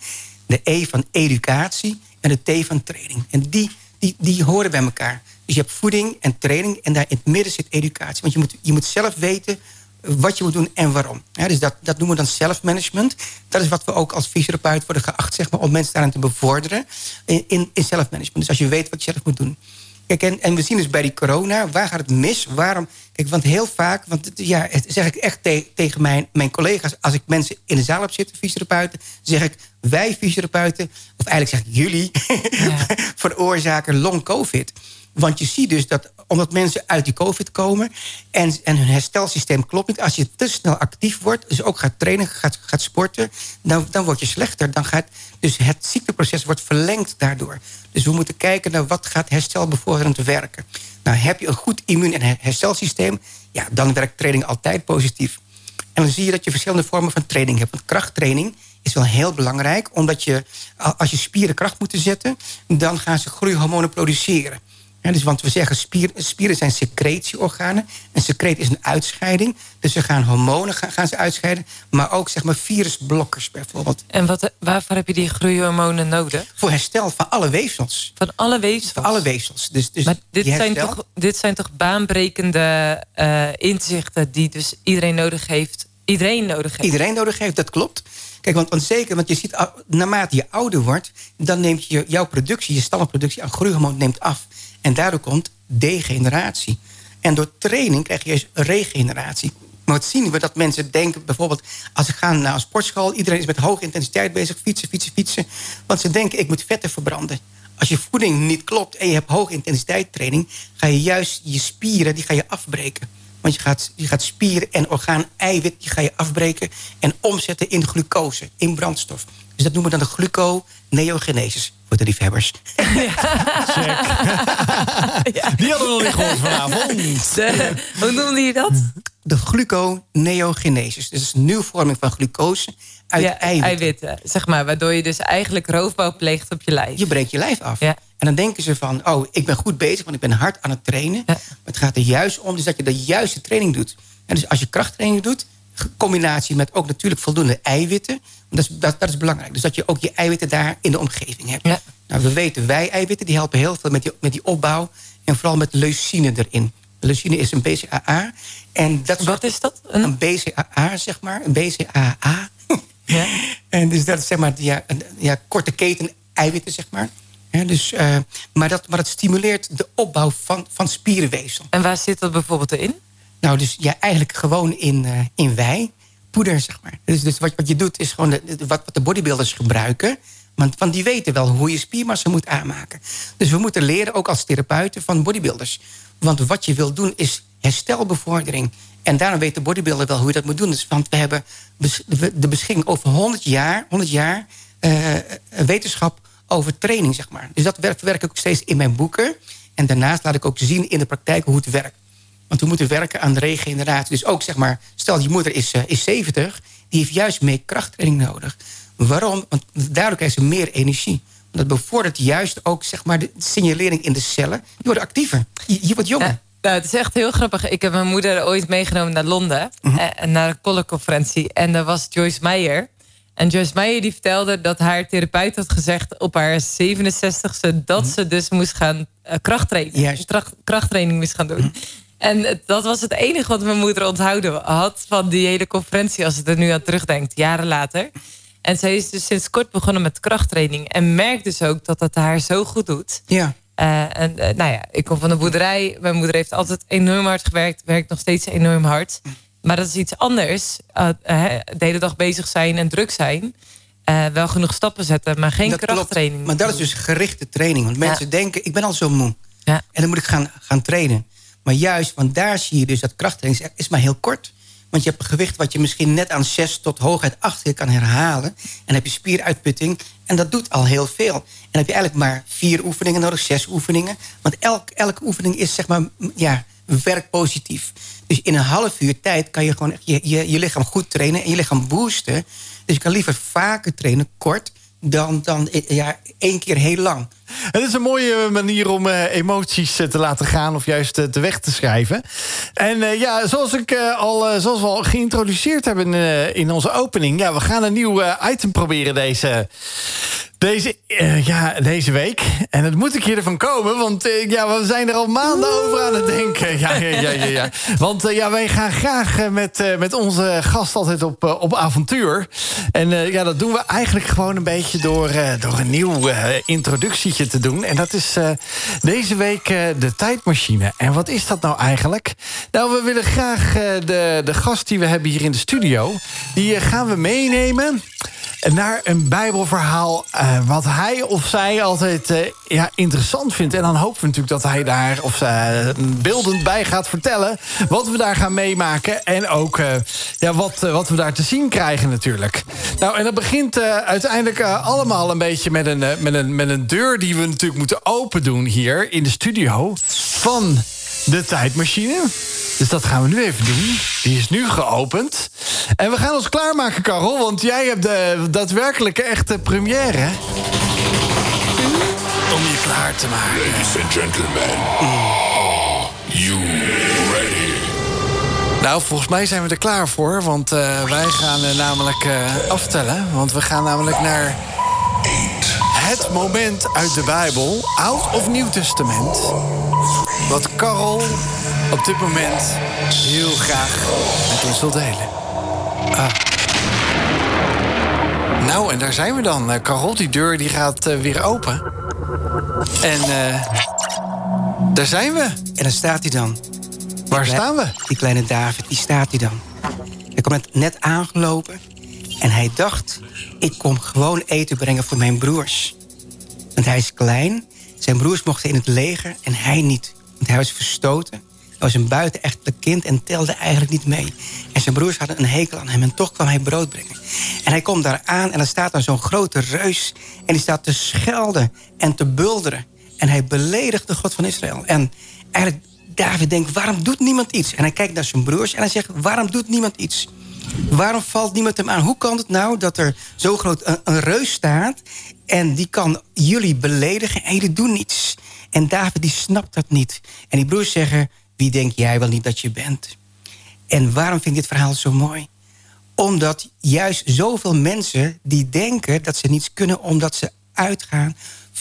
De E van educatie en de T van training. En die, die, die horen bij elkaar. Dus je hebt voeding en training en daar in het midden zit educatie. Want je moet, je moet zelf weten wat je moet doen en waarom. dus dat, dat noemen we dan self-management. Dat is wat we ook als fysiotherapeut worden geacht zeg maar, om mensen daarin te bevorderen in, self-management. Dus als je weet wat je zelf moet doen. Kijk, en, en we zien dus bij die corona, waar gaat het mis? Waarom? Kijk, want heel vaak, want ja, zeg ik echt tegen mijn, mijn collega's... als ik mensen in de zaal heb zitten, fysiotherapeuten... zeg ik, wij fysiotherapeuten, of eigenlijk zeg ik jullie... Ja. veroorzaken long-covid. Want je ziet dus dat omdat mensen uit die covid komen... en, en hun herstelsysteem klopt niet. Als je te snel actief wordt, dus ook gaat trainen, gaat, gaat sporten... Dan, dan word je slechter. Dan gaat, dus het ziekteproces wordt verlengd daardoor. Dus we moeten kijken naar wat gaat herstelbevorderend werken. Nou, heb je een goed immuun- en herstelsysteem... ja, dan werkt training altijd positief. En dan zie je dat je verschillende vormen van training hebt. Want krachttraining is wel heel belangrijk. Omdat je, als je spieren kracht moeten zetten... dan gaan ze groeihormonen produceren dus want we zeggen spieren, spieren zijn secretieorganen. Een secreet is een uitscheiding. Dus ze gaan hormonen gaan, gaan ze uitscheiden. Maar ook zeg maar virusblokkers bijvoorbeeld. En wat, waarvoor heb je die groeihormonen nodig? Voor herstel van alle weefsels. Van alle weefsels? Van alle weefsels. Dus, dus maar dit, zijn toch, dit zijn toch baanbrekende uh, inzichten... die dus iedereen nodig heeft? Iedereen nodig heeft? Iedereen nodig heeft, dat klopt. Kijk, want, want zeker, want je ziet, naarmate je ouder wordt... dan neemt je jouw productie, je stammenproductie aan groeihormoon neemt af. En daardoor komt degeneratie. En door training krijg je regeneratie. Maar wat zien we? Dat mensen denken bijvoorbeeld... als ze gaan naar een sportschool... iedereen is met hoge intensiteit bezig, fietsen, fietsen, fietsen. Want ze denken, ik moet vetten verbranden. Als je voeding niet klopt en je hebt hoge intensiteit training... ga je juist je spieren, die ga je afbreken. Want je gaat, je gaat spieren en orgaan eiwit, die ga je afbreken... en omzetten in glucose, in brandstof. Dus dat noemen we dan de gluconeogenesis voor de liefhebbers. Ja. Die hadden we nog niet gehoord vanavond. hoe noemde je dat? De gluconeogenesis. Dus dat is een nieuwe vorming van glucose uit ja, eiwitten. eiwitten. Zeg maar, waardoor je dus eigenlijk roofbouw pleegt op je lijf. Je breekt je lijf af. Ja. En dan denken ze van, oh, ik ben goed bezig... want ik ben hard aan het trainen. Maar het gaat er juist om dus dat je de juiste training doet. En dus als je krachttraining doet combinatie met ook natuurlijk voldoende eiwitten. Dat is, dat, dat is belangrijk. Dus dat je ook je eiwitten daar in de omgeving hebt. Ja. Nou, we weten, wij eiwitten die helpen heel veel met die, met die opbouw. En vooral met leucine erin. Leucine is een BCAA. En dat Wat is dat? Een, een BCAA, zeg maar. Een BCAA. Ja. en dus dat is zeg maar ja, ja, korte keten eiwitten, zeg maar. dus, uh, maar, dat, maar dat stimuleert de opbouw van, van spierenweefsel. En waar zit dat bijvoorbeeld in? Nou, dus ja, eigenlijk gewoon in, uh, in wei, poeder, zeg maar. Dus, dus wat, wat je doet is gewoon wat, wat de bodybuilders gebruiken. Want, want die weten wel hoe je spiermassa moet aanmaken. Dus we moeten leren, ook als therapeuten, van bodybuilders. Want wat je wil doen is herstelbevordering. En daarom weet de bodybuilder wel hoe je dat moet doen. Dus, want we hebben de beschikking over 100 jaar, 100 jaar uh, wetenschap over training, zeg maar. Dus dat verwerk ik ook steeds in mijn boeken. En daarnaast laat ik ook zien in de praktijk hoe het werkt. Want we moeten werken aan de regeneratie. Dus ook zeg maar, stel je moeder is, uh, is 70, die heeft juist meer krachttraining nodig. Waarom? Want daardoor krijgt ze meer energie. Dat bevordert juist ook zeg maar, de signalering in de cellen. Je wordt actiever. Je, je wordt jonger. Nou, het is echt heel grappig. Ik heb mijn moeder ooit meegenomen naar Londen. Mm Naar een collegeconferentie. En daar was Joyce Meyer. En Joyce Meyer die vertelde dat haar therapeut had gezegd... op haar 67ste dat mhm. ze dus moest gaan uh, krachttrainen. Juist. krachttraining moest gaan doen. Mhm. En dat was het enige wat mijn moeder onthouden had... van die hele conferentie, als ze er nu aan terugdenkt, jaren later. En zij is dus sinds kort begonnen met krachttraining. En merkt dus ook dat het haar zo goed doet. Ja. Uh, en uh, nou ja, ik kom van de boerderij. Mijn moeder heeft altijd enorm hard gewerkt. Werkt nog steeds enorm hard. Maar dat is iets anders. Uh, de hele dag bezig zijn en druk zijn. wel genoeg stappen zetten, maar geen krachttraining. Maar dat is dus gerichte training. Want mensen denken, ik ben al zo moe. Ja. En dan moet ik gaan, gaan trainen. Maar juist, want daar zie je dus dat krachttraining is maar heel kort. Want je hebt een gewicht wat je misschien net aan zes tot hooguit acht keer kan herhalen. En heb je spieruitputting. En dat doet al heel veel. En dan heb je eigenlijk maar vier oefeningen nodig, zes oefeningen. Want elk, elke oefening is zeg maar, ja, werk positief. Dus in een half uur tijd kan je gewoon je, je, je lichaam goed trainen en je lichaam boosten. Dus je kan liever vaker trainen, kort, dan, dan ja, één keer heel lang. Het is een mooie manier om uh, emoties uh, te laten gaan of juist uh, te weg te schrijven. En ja, zoals, ik, al, zoals we al geïntroduceerd hebben in onze opening... Ja, we gaan een nieuw item proberen deze, deze, uh, ja, deze week. En het moet een keer ervan komen, want uh, ja, we zijn er al maanden over aan het denken. Ja, ja, ja, ja, ja. Want uh, ja, wij gaan graag met, met onze gast altijd op, op avontuur. En ja, dat doen we eigenlijk gewoon een beetje door, door een nieuw introductietje te doen. En dat is deze week de tijdmachine. En wat is dat nou eigenlijk? Nou, we willen graag de, de gast die we hebben hier in de studio... die gaan we meenemen naar een bijbelverhaal... Uh, wat hij of zij altijd uh, ja, interessant vindt. En dan hopen we natuurlijk dat hij daar of uh, beeldend bij gaat vertellen... wat we daar gaan meemaken en ook ja, wat, wat we daar te zien krijgen natuurlijk. Nou, en dat begint uiteindelijk allemaal een beetje met een, met, een, met een deur... die we natuurlijk moeten open doen hier in de studio van de tijdmachine. Dus dat gaan we nu even doen. Die is nu geopend. En we gaan ons klaarmaken, Carol. Want jij hebt de daadwerkelijke echte première. Om je klaar te maken. Ladies and gentlemen. Are you ready? Nou, volgens mij zijn we er klaar voor. Want uh, wij gaan uh, namelijk uh, aftellen. Want we gaan namelijk naar... Het moment uit de Bijbel, Oud of Nieuw Testament... wat Carol op dit moment heel graag met ons wil delen. Ah. Nou, en daar zijn we dan. Uh, Carol, die deur die gaat uh, weer open. En uh, daar zijn we. En daar staat hij dan. Waar staan we? Die kleine David, die staat hij dan. Hij komt net aangelopen. En hij dacht, ik kom gewoon eten brengen voor mijn broers. Want hij is klein. Zijn broers mochten in het leger en hij niet. Want hij was verstoten was een buitenechtelijk kind en telde eigenlijk niet mee. En zijn broers hadden een hekel aan hem en toch kwam hij brood brengen. En hij komt daar aan en er staat dan zo'n grote reus... en die staat te schelden en te bulderen. En hij beledigt de God van Israël. En eigenlijk David denkt, waarom doet niemand iets? En hij kijkt naar zijn broers en hij zegt, waarom doet niemand iets? Waarom valt niemand hem aan? Hoe kan het nou dat er zo groot een, een reus staat... en die kan jullie beledigen en jullie doen niets? En David die snapt dat niet. En die broers zeggen, wie denk jij wel niet dat je bent? En waarom vind ik dit verhaal zo mooi? Omdat juist zoveel mensen die denken dat ze niets kunnen... omdat ze uitgaan,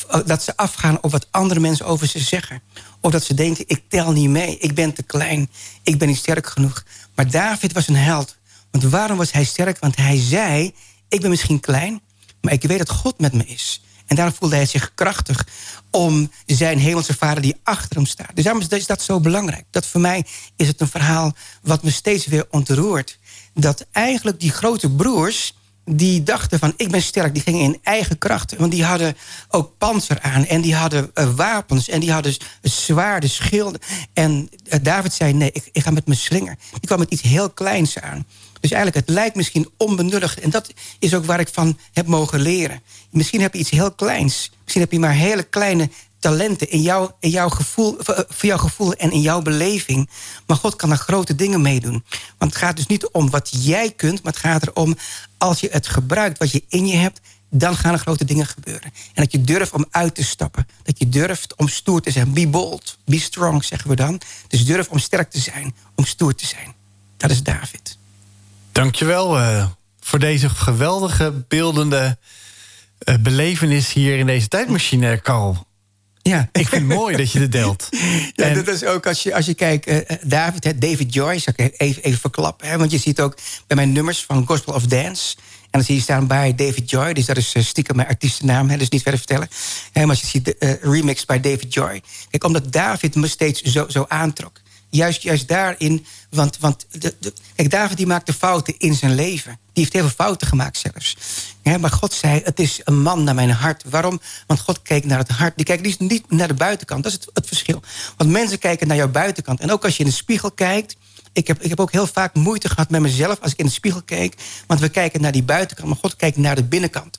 eh, dat ze afgaan op wat andere mensen over ze zeggen. Of dat ze denken, ik tel niet mee, ik ben te klein, ik ben niet sterk genoeg. Maar David was een held. Want waarom was hij sterk? Want hij zei, ik ben misschien klein... maar ik weet dat God met me is. En daarom voelde hij zich krachtig om zijn hemelse vader die achter hem staat. Dus daarom is dat zo belangrijk. Dat voor mij is het een verhaal wat me steeds weer ontroert. Dat eigenlijk die grote broers die dachten van ik ben sterk, die gingen in eigen kracht. Want die hadden ook panzer aan en die hadden uh, wapens... en die hadden zwaarde schilden. En uh, David zei nee, ik, ik ga met mijn slinger. Die kwam met iets heel kleins aan. Dus eigenlijk, het lijkt misschien onbenullig. En dat is ook waar ik van heb mogen leren. Misschien heb je iets heel kleins. Misschien heb je maar hele kleine talenten in, jou, in jouw gevoel, eh, voor jouw gevoel en in jouw beleving. Maar God kan er grote dingen mee doen. Want het gaat dus niet om wat jij kunt, maar het gaat erom als je het gebruikt wat je in je hebt, dan gaan er grote dingen gebeuren. En dat je durft om uit te stappen. Dat je durft om stoer te zijn. Be bold, be strong, zeggen we dan. Dus durf om sterk te zijn, om stoer te zijn. Dat is David. Dankjewel uh, voor deze geweldige, beeldende uh, belevenis hier in deze tijdmachine, Carl. Ja. Ik vind het mooi dat je dit deelt. Ja, en... dat is ook als je, als je kijkt, uh, David, David Joyce, ik even, even verklappen. Hè, want je ziet ook bij mijn nummers van Gospel of Dance. En dan zie je staan bij David Joy, dus dat is stiekem mijn artiestennaam, hè, dus niet verder vertellen. maar als je ziet de uh, remix bij David Joy. Kijk, omdat David me steeds zo, zo aantrok juist, juist daarin. Want, want de, de, kijk, David die maakte fouten in zijn leven. Die heeft heel veel fouten gemaakt zelfs. Ja, maar God zei, het is een man naar mijn hart. Waarom? Want God keek naar het hart. Die kijkt niet naar de buitenkant. Dat is het, het verschil. Want mensen kijken naar jouw buitenkant. En ook als je in de spiegel kijkt... Ik heb, ik heb ook heel vaak moeite gehad met mezelf als ik in de spiegel keek. Want we kijken naar die buitenkant, maar God kijkt naar de binnenkant.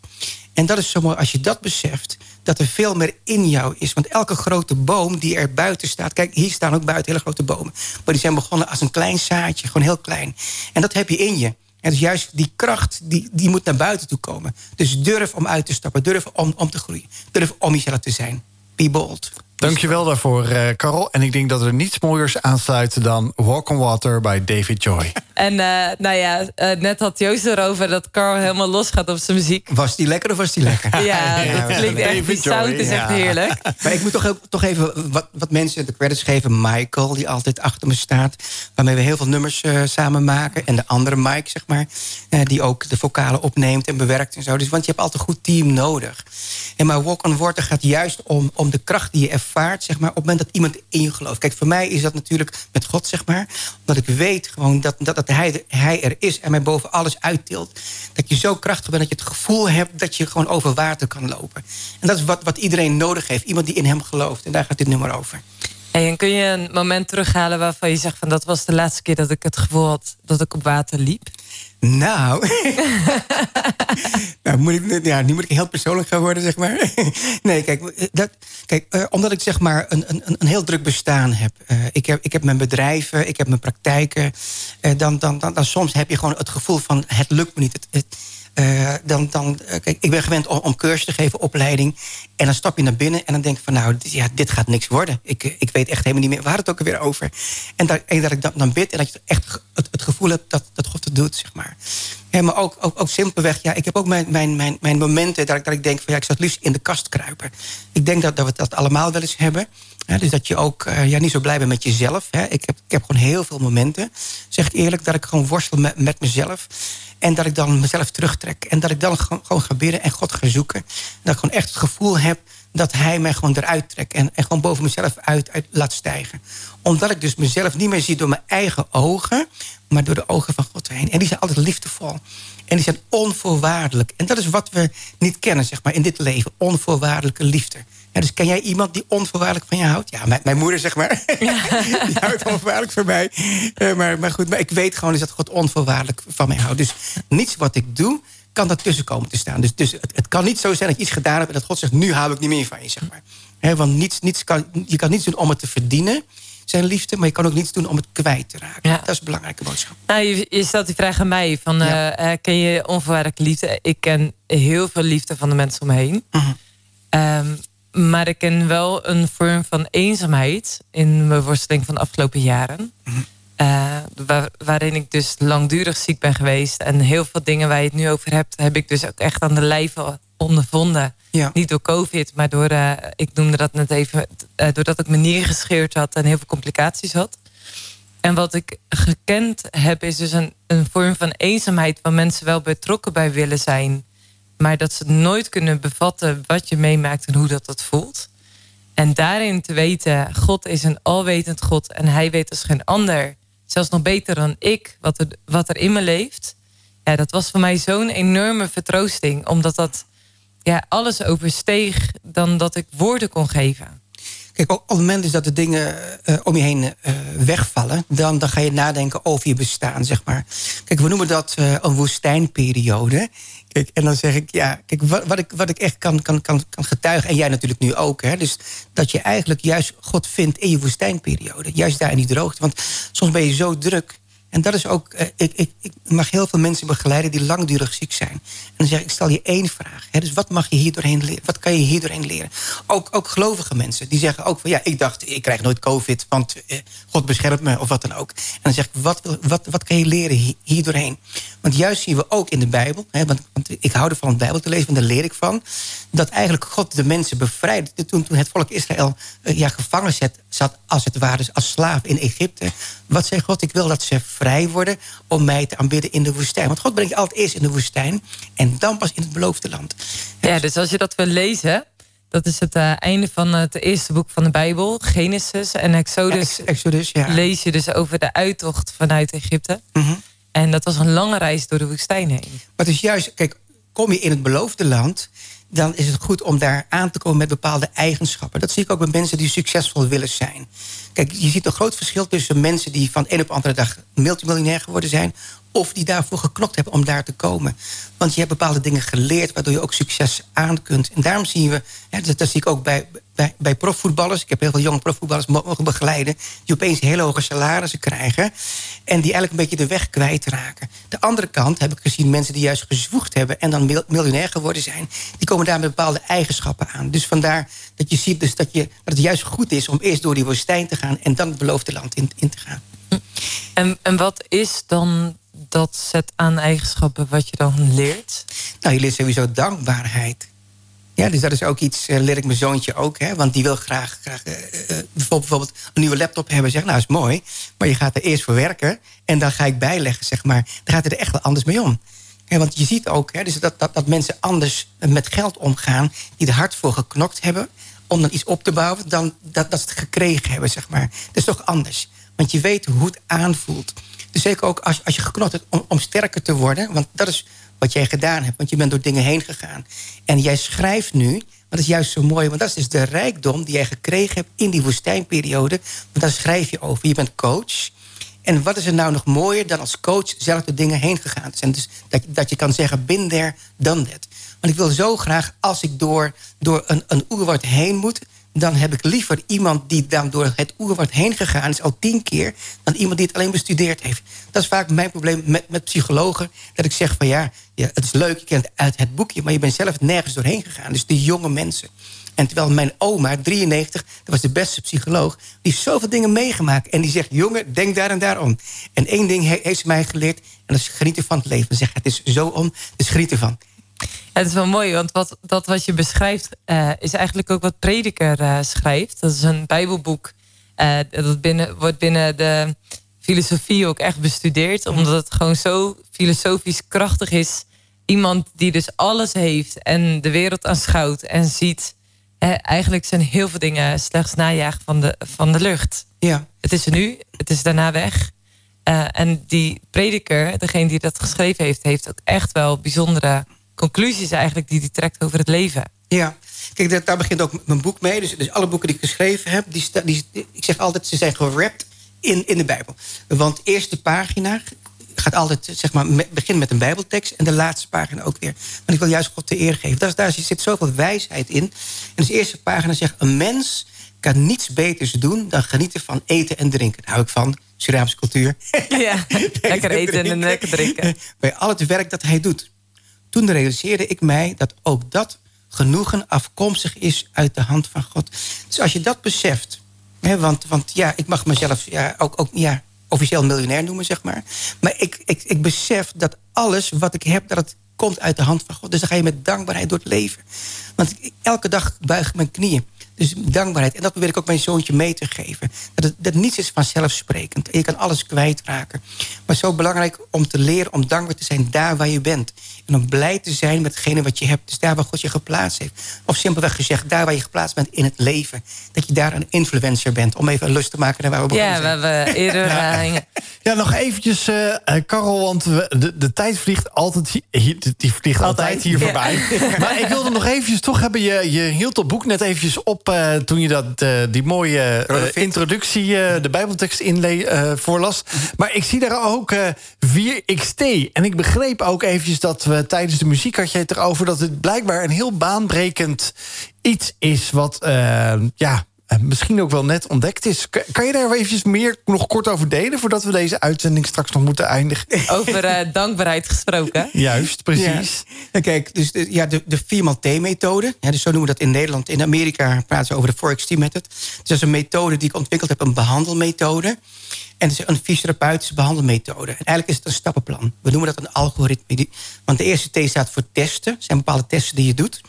En dat is zo mooi als je dat beseft dat er veel meer in jou is. Want elke grote boom die er buiten staat... kijk, hier staan ook buiten hele grote bomen. Maar die zijn begonnen als een klein zaadje, gewoon heel klein. En dat heb je in je. En dus juist die kracht, die, die moet naar buiten toe komen. Dus durf om uit te stappen, durf om, om te groeien. Durf om jezelf te zijn. Be bold. Dankjewel daarvoor, uh, Carol. En ik denk dat er niets mooiers aansluit dan Walk on Water bij David Joy. En uh, nou ja, uh, net had Joost erover dat Carl helemaal los gaat op zijn muziek. Was die lekker of was die lekker? ja, ja, dat klinkt echt. Die sound is echt heerlijk. Maar ik moet toch, toch even wat, wat mensen de credits geven. Michael, die altijd achter me staat. Waarmee we heel veel nummers samen maken. En de andere Mike, zeg maar. die ook de vocalen opneemt en bewerkt en zo. Dus, want je hebt altijd een goed team nodig. En maar Walk on Water gaat juist om, om de kracht die je ervaart... Zeg maar, op het moment dat iemand in je gelooft. Kijk, voor mij is dat natuurlijk met God, zeg maar. Omdat ik weet gewoon dat, dat, dat hij, hij er is en mij boven alles uittilt. Dat je zo krachtig bent dat je het gevoel hebt... dat je gewoon over water kan lopen. En dat is wat, wat iedereen nodig heeft. Iemand die in hem gelooft. En daar gaat dit nummer over. En kun je een moment terughalen waarvan je zegt... van dat was de laatste keer dat ik het gevoel had dat ik op water liep? Nou, nou moet ik, ja, nu moet ik heel persoonlijk gaan worden, zeg maar. nee, kijk, dat, kijk uh, omdat ik zeg maar een, een, een heel druk bestaan heb. Uh, ik, heb ik heb mijn bedrijven, ik heb mijn praktijken. Dan, dan, dan, dan soms heb je gewoon het gevoel van het lukt me niet. Het, het, uh, dan, dan, uh, kijk, ik ben gewend om, cursus te geven, opleiding. En dan stap je naar binnen en dan denk je van... nou, ja, dit gaat niks worden. Ik, ik weet echt helemaal niet meer waar het ook alweer over. En dat, en dat ik dan, dan bid en dat je echt het, het gevoel hebt dat, dat God het doet, zeg maar. Maar ook, ook, ook simpelweg, ja, ik heb ook mijn, mijn, mijn, mijn momenten... Dat ik, dat ik denk van ja, ik zou het liefst in de kast kruipen. Ik denk dat, dat we dat allemaal wel eens hebben. Dus dat je ook uh, ja, niet zo blij bent met jezelf. Ik, heb, ik heb gewoon heel veel momenten, zeg ik eerlijk... dat ik gewoon worstel met, met mezelf. En dat ik dan mezelf terugtrek. En dat ik dan gewoon, gewoon ga bidden en God ga zoeken. Dat ik gewoon echt het gevoel heb dat hij mij gewoon eruit trekt. En, en gewoon boven mezelf uit, uit laat stijgen. Omdat ik dus mezelf niet meer zie door mijn eigen ogen. Maar door de ogen van God heen. En die zijn altijd liefdevol. En die zijn onvoorwaardelijk. En dat is wat we niet kennen, zeg maar, in dit leven. Onvoorwaardelijke liefde. Ja, dus ken jij iemand die onvoorwaardelijk van je houdt? Ja, mijn, mijn moeder, zeg maar. Ja. die houdt onvoorwaardelijk van mij. Uh, maar, maar goed, maar ik weet gewoon dat God onvoorwaardelijk van mij houdt. Dus niets wat ik doe, kan daartussen komen te staan. Dus, dus het, het, kan niet zo zijn dat je iets gedaan hebt... en dat God zegt, nu hou ik niet meer van je, zeg maar. He, want niets, niets kan, je kan niets doen om het te verdienen zijn liefde, maar je kan ook niets doen om het kwijt te raken. Ja. Dat is een belangrijke boodschap. Nou, je, je, stelt die vraag aan mij: van, ja. uh, ken je onvoorwaardelijke liefde? Ik ken heel veel liefde van de mensen om me heen. Uh -huh. um, maar ik ken wel een vorm van eenzaamheid in mijn worsteling van de afgelopen jaren. Uh, waar, waarin ik dus langdurig ziek ben geweest. En heel veel dingen waar je het nu over hebt, heb ik dus ook echt aan de lijve ondervonden. Ja. Niet door COVID, maar door, uh, ik noemde dat net even, uh, doordat ik me neergescheurd had en heel veel complicaties had. En wat ik gekend heb, is dus een, een vorm van eenzaamheid waar mensen wel betrokken bij willen zijn maar dat ze nooit kunnen bevatten wat je meemaakt en hoe dat dat voelt. En daarin te weten, God is een alwetend God en hij weet als geen ander, zelfs nog beter dan ik, wat er, wat er in me leeft. Ja, dat was voor mij zo'n enorme vertroosting, omdat dat ja, alles oversteeg dan dat ik woorden kon geven. Kijk, op het moment is dat de dingen uh, om je heen uh, wegvallen... Dan, dan ga je nadenken over je bestaan, zeg maar. Kijk, we noemen dat uh, een woestijnperiode. Kijk, en dan zeg ik, ja, kijk, wat, wat, ik, wat ik echt kan, kan, kan, kan getuigen... en jij natuurlijk nu ook, hè, dus dat je eigenlijk juist God vindt in je woestijnperiode. Juist daar in die droogte. Want soms ben je zo druk En dat is ook, eh, ik, ik, ik, mag heel veel mensen begeleiden die langdurig ziek zijn. En dan zeg ik, ik stel je één vraag. Hè, dus wat mag je hier doorheen leren? Wat kan je hier doorheen leren? Ook, ook gelovige mensen, die zeggen ook van ja, ik dacht, ik krijg nooit COVID, want eh, God beschermt me of wat dan ook. En dan zeg ik, wat, wat, wat kan je leren hier, doorheen? Want juist zien we ook in de Bijbel, hè, want, want, ik hou ervan om de Bijbel te lezen, en daar leer ik van, dat eigenlijk God de mensen bevrijdde. Toen, toen het volk Israël eh, ja, gevangen zet, zat, als het ware, als slaaf in Egypte. Wat zei God? Ik wil dat ze vrij worden om mij te aanbidden in de woestijn. Want God brengt je altijd eerst in de woestijn en dan pas in het beloofde land. Ja, dus als je dat wil lezen, dat is het uh, einde van het eerste boek van de Bijbel, Genesis en Exodus. Ja, Exodus ja. Lees je dus over de uittocht vanuit Egypte. Mm En dat was een lange reis door de woestijn heen. Maar het is juist, kijk, kom je in het beloofde land, dan is het goed om daar aan te komen met bepaalde eigenschappen. Dat zie ik ook bij mensen die succesvol willen zijn. Kijk, je ziet een groot verschil tussen mensen die van een op de andere dag multimiljonair geworden zijn, of die daarvoor geklokt hebben om daar te komen. Want je hebt bepaalde dingen geleerd waardoor je ook succes aan kunt. En daarom zien we, dat, dat zie ik ook bij, bij, bij profvoetballers. Ik heb heel veel jonge profvoetballers mogen begeleiden. Die opeens hele hoge salarissen krijgen. En die eigenlijk een beetje de weg kwijtraken. De andere kant heb ik gezien mensen die juist gezwoegd hebben. En dan miljonair geworden zijn. Die komen daar met bepaalde eigenschappen aan. Dus vandaar dat je ziet dus dat, je, dat het juist goed is om eerst door die woestijn te gaan. En dan het beloofde land in, in te gaan. En, en wat is dan dat set aan eigenschappen wat je dan leert? Nou, je leert sowieso dankbaarheid. Ja, dus dat is ook iets, uh, leer ik mijn zoontje ook. Hè, want die wil graag, graag uh, bijvoorbeeld een nieuwe laptop hebben. Zeg, nou, is mooi. Maar je gaat er eerst voor werken. En dan ga ik bijleggen, zeg maar. Dan gaat het er echt wel anders mee om. want je ziet ook hè, dus dat, dat, dat mensen anders met geld omgaan... die er hard voor geknokt hebben om dan iets op te bouwen... dan dat, dat ze het gekregen hebben, zeg maar. Dat is toch anders. Want je weet hoe het aanvoelt. Dus zeker ook als, als je geknot hebt om sterker te worden... want dat is wat jij gedaan hebt. Want je bent door dingen heen gegaan. En jij schrijft nu, want dat is juist zo mooi... want dat is dus de rijkdom die jij gekregen hebt in die woestijnperiode. Want daar schrijf je over. Je bent coach. En wat is er nou nog mooier dan als coach zelf de dingen heen gegaan zijn? Dus dat, dat je kan zeggen, bin done that. Want ik wil zo graag, als ik door, door een, een heen moet dan heb ik liever iemand die dan door het oerwoud heen gegaan is... al tien keer, dan iemand die het alleen bestudeerd heeft. Dat is vaak mijn probleem met, met psychologen. Dat ik zeg van ja, ja, het is leuk, je kent uit het boekje... maar je bent zelf nergens doorheen gegaan. Dus de jonge mensen. En terwijl mijn oma, 93, dat was de beste psycholoog... die heeft zoveel dingen meegemaakt. En die zegt, jongen, denk daar en daar om. En één ding heeft ze mij geleerd... en dat is genieten van het leven. Zeg, het is zo om, dus geniet ervan het is wel mooi, want wat, dat wat je beschrijft uh, is eigenlijk ook wat Prediker uh, schrijft. Dat is een Bijbelboek. Uh, dat binnen, wordt binnen de filosofie ook echt bestudeerd, omdat het gewoon zo filosofisch krachtig is. Iemand die dus alles heeft en de wereld aanschouwt en ziet. eigenlijk zijn heel veel dingen slechts najagen van de, van de lucht. Ja. Het is er nu, het is daarna weg. en die prediker, degene die dat geschreven heeft, heeft ook echt wel bijzondere conclusies eigenlijk die hij trekt over het leven. Ja, kijk, daar begint ook mijn boek mee. Dus, dus alle boeken die ik geschreven heb, die, die, ik zeg altijd, ze zijn gewrapt in, in de Bijbel. Want de eerste pagina gaat altijd, zeg maar, begin met een Bijbeltekst en de laatste pagina ook weer. Want ik wil juist God de eer geven. Daar, daar zit zoveel wijsheid in. En dus de eerste pagina zegt: een mens kan niets beters doen dan genieten van eten en drinken. Daar hou ik van. Surinaamse cultuur. Ja, lekker eten en lekker drinken. Bij al het werk dat hij doet toen realiseerde ik mij dat ook dat genoegen afkomstig is uit de hand van God. Dus als je dat beseft, hè, want, want ja, ik mag mezelf ja, ook, ook ja, officieel miljonair noemen, zeg maar. Maar ik, ik, ik besef dat alles wat ik heb, dat het komt uit de hand van God. Dus dan ga je met dankbaarheid door het leven. Want elke dag buig ik mijn knieën. Dus dankbaarheid. En dat probeer ik ook mijn zoontje mee te geven. Dat, het, dat niets is vanzelfsprekend. Je kan alles kwijtraken. Maar zo belangrijk om te leren om dankbaar te zijn daar waar je bent. En om blij te zijn met hetgene wat je hebt. Dus daar waar God je geplaatst heeft. Of simpelweg gezegd, daar waar je geplaatst bent in het leven. Dat je daar een influencer bent. Om even lust te maken naar waar we begonnen ja, zijn. Ja, we hebben eerder... Uh, ja, nog eventjes, uh, Karel, want we, de, de tijd vliegt altijd, hier, die vliegt altijd, hier voorbij. maar ik wilde nog eventjes toch hebben, je, je hield het boek net eventjes op... Uh, toen je dat, die mooie introductie, de Bijbeltekst inle voorlas. Maar ik zie daar ook 4XT. En ik begreep ook eventjes dat we tijdens de muziek had je het erover... dat het blijkbaar een heel baanbrekend iets is wat, ja misschien ook wel net ontdekt is. Kan je daar eventjes meer nog kort over delen... voordat we deze uitzending straks nog moeten eindigen? Over uh, dankbaarheid gesproken. Juist, precies. Ja. Kijk, dus de, ja, de, de 4x-T-methode. Ja, dus zo noemen we dat in Nederland. In Amerika praten ze over de 4XT-method. Dus dat is een methode die ik ontwikkeld heb, een behandelmethode. En het is een fysiotherapeutische behandelmethode. En eigenlijk is het een stappenplan. We noemen dat een algoritme. Want de eerste T staat voor testen. Er zijn bepaalde testen die je doet.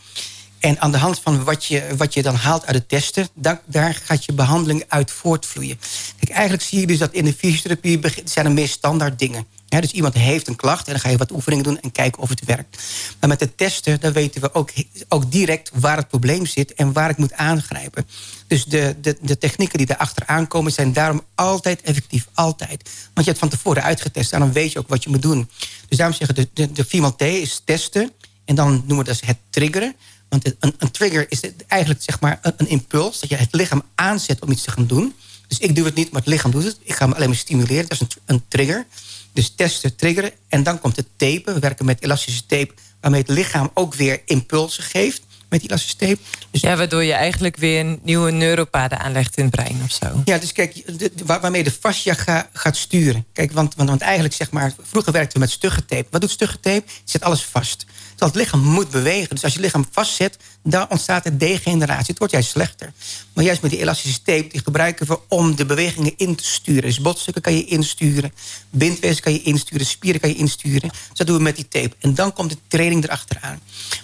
En aan de hand van wat je, wat je dan haalt uit de testen... daar gaat je behandeling uit voortvloeien. Kijk, eigenlijk zie je dus dat in de fysiotherapie... zijn er meer standaard dingen. dus iemand heeft een klacht en dan ga je wat oefeningen doen... en kijken of het werkt. Maar met de testen dan weten we ook, ook direct waar het probleem zit... en waar ik moet aangrijpen. Dus de, de, de technieken die daarachter aankomen... zijn daarom altijd effectief, altijd. Want je hebt van tevoren uitgetest... en dan weet je ook wat je moet doen. Dus daarom zeggen de, de, de 4 T is testen... en dan noemen we dat het triggeren... Want een, een trigger is eigenlijk zeg maar een, een, impuls... dat je het lichaam aanzet om iets te gaan doen. Dus ik doe het niet, maar het lichaam doet het. Ik ga me alleen maar stimuleren. Dat is een, een trigger. Dus testen, triggeren. En dan komt het tapen. We werken met elastische tape... waarmee het lichaam ook weer impulsen geeft met die elastische tape. Dus ja, waardoor je eigenlijk weer nieuwe neuropaden aanlegt in het brein of zo. Ja, dus kijk, waarmee de fascia gaat sturen. Kijk, want, want, want eigenlijk zeg maar... vroeger werkten we met stugge tape. Wat doet stugge tape? Het zet alles vast. Terwijl het lichaam moet bewegen. Dus als je lichaam vastzet, dan ontstaat er degeneratie. Het wordt juist slechter. Maar juist met die elastische tape, die gebruiken we om de bewegingen in te sturen. Dus botstukken kan je insturen, bindwezen kan je insturen, spieren kan je insturen. Dus dat doen we met die tape. En dan komt de training erachteraan.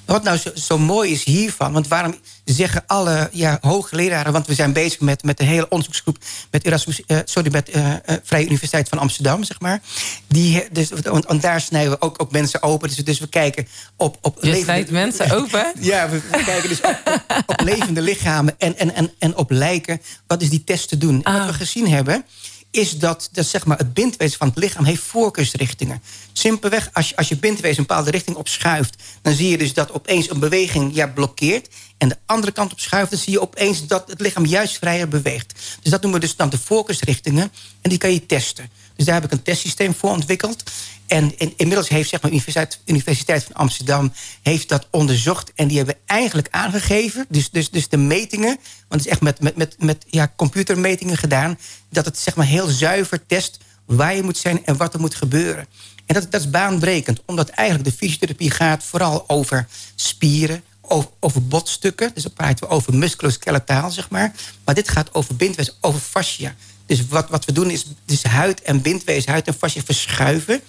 Maar wat nou zo, mooi is hiervan, want waarom zeggen alle ja, hoogleraren... want we zijn bezig met, met een hele onderzoeksgroep... met, Erasmus, uh, sorry, met uh, Vrije Universiteit van Amsterdam, zeg maar. Die, dus, want, daar snijden we ook, ook mensen open. Dus, dus we kijken op... op Je levende, mensen open? ja, we, kijken dus op, op, levende lichamen en, en, en, en op lijken. Wat is die test te doen? En wat we ah. gezien hebben is dat, dat zeg maar, het bindwezen van het lichaam heeft voorkeursrichtingen. Simpelweg, als je, als je bindwezen een bepaalde richting opschuift... dan zie je dus dat opeens een beweging ja, blokkeert... en de andere kant op schuift... dan zie je opeens dat het lichaam juist vrijer beweegt. Dus dat noemen we dus dan de voorkeursrichtingen... en die kan je testen. Dus daar heb ik een testsysteem voor ontwikkeld. En inmiddels heeft zeg maar, Universiteit, Universiteit van Amsterdam heeft dat onderzocht. En die hebben eigenlijk aangegeven, dus, dus, dus de metingen... want het is echt met, met, met, met ja, computermetingen gedaan... dat het zeg maar, heel zuiver test waar je moet zijn en wat er moet gebeuren. En dat, dat is baanbrekend, omdat eigenlijk de fysiotherapie gaat... vooral over spieren, over, over botstukken. Dus dan praten we over musculoskeletaal, zeg maar. Maar dit gaat over bindwezen, over fascia. Dus wat, wat we doen is, dus huid en bindwezen, huid en fascia verschuiven.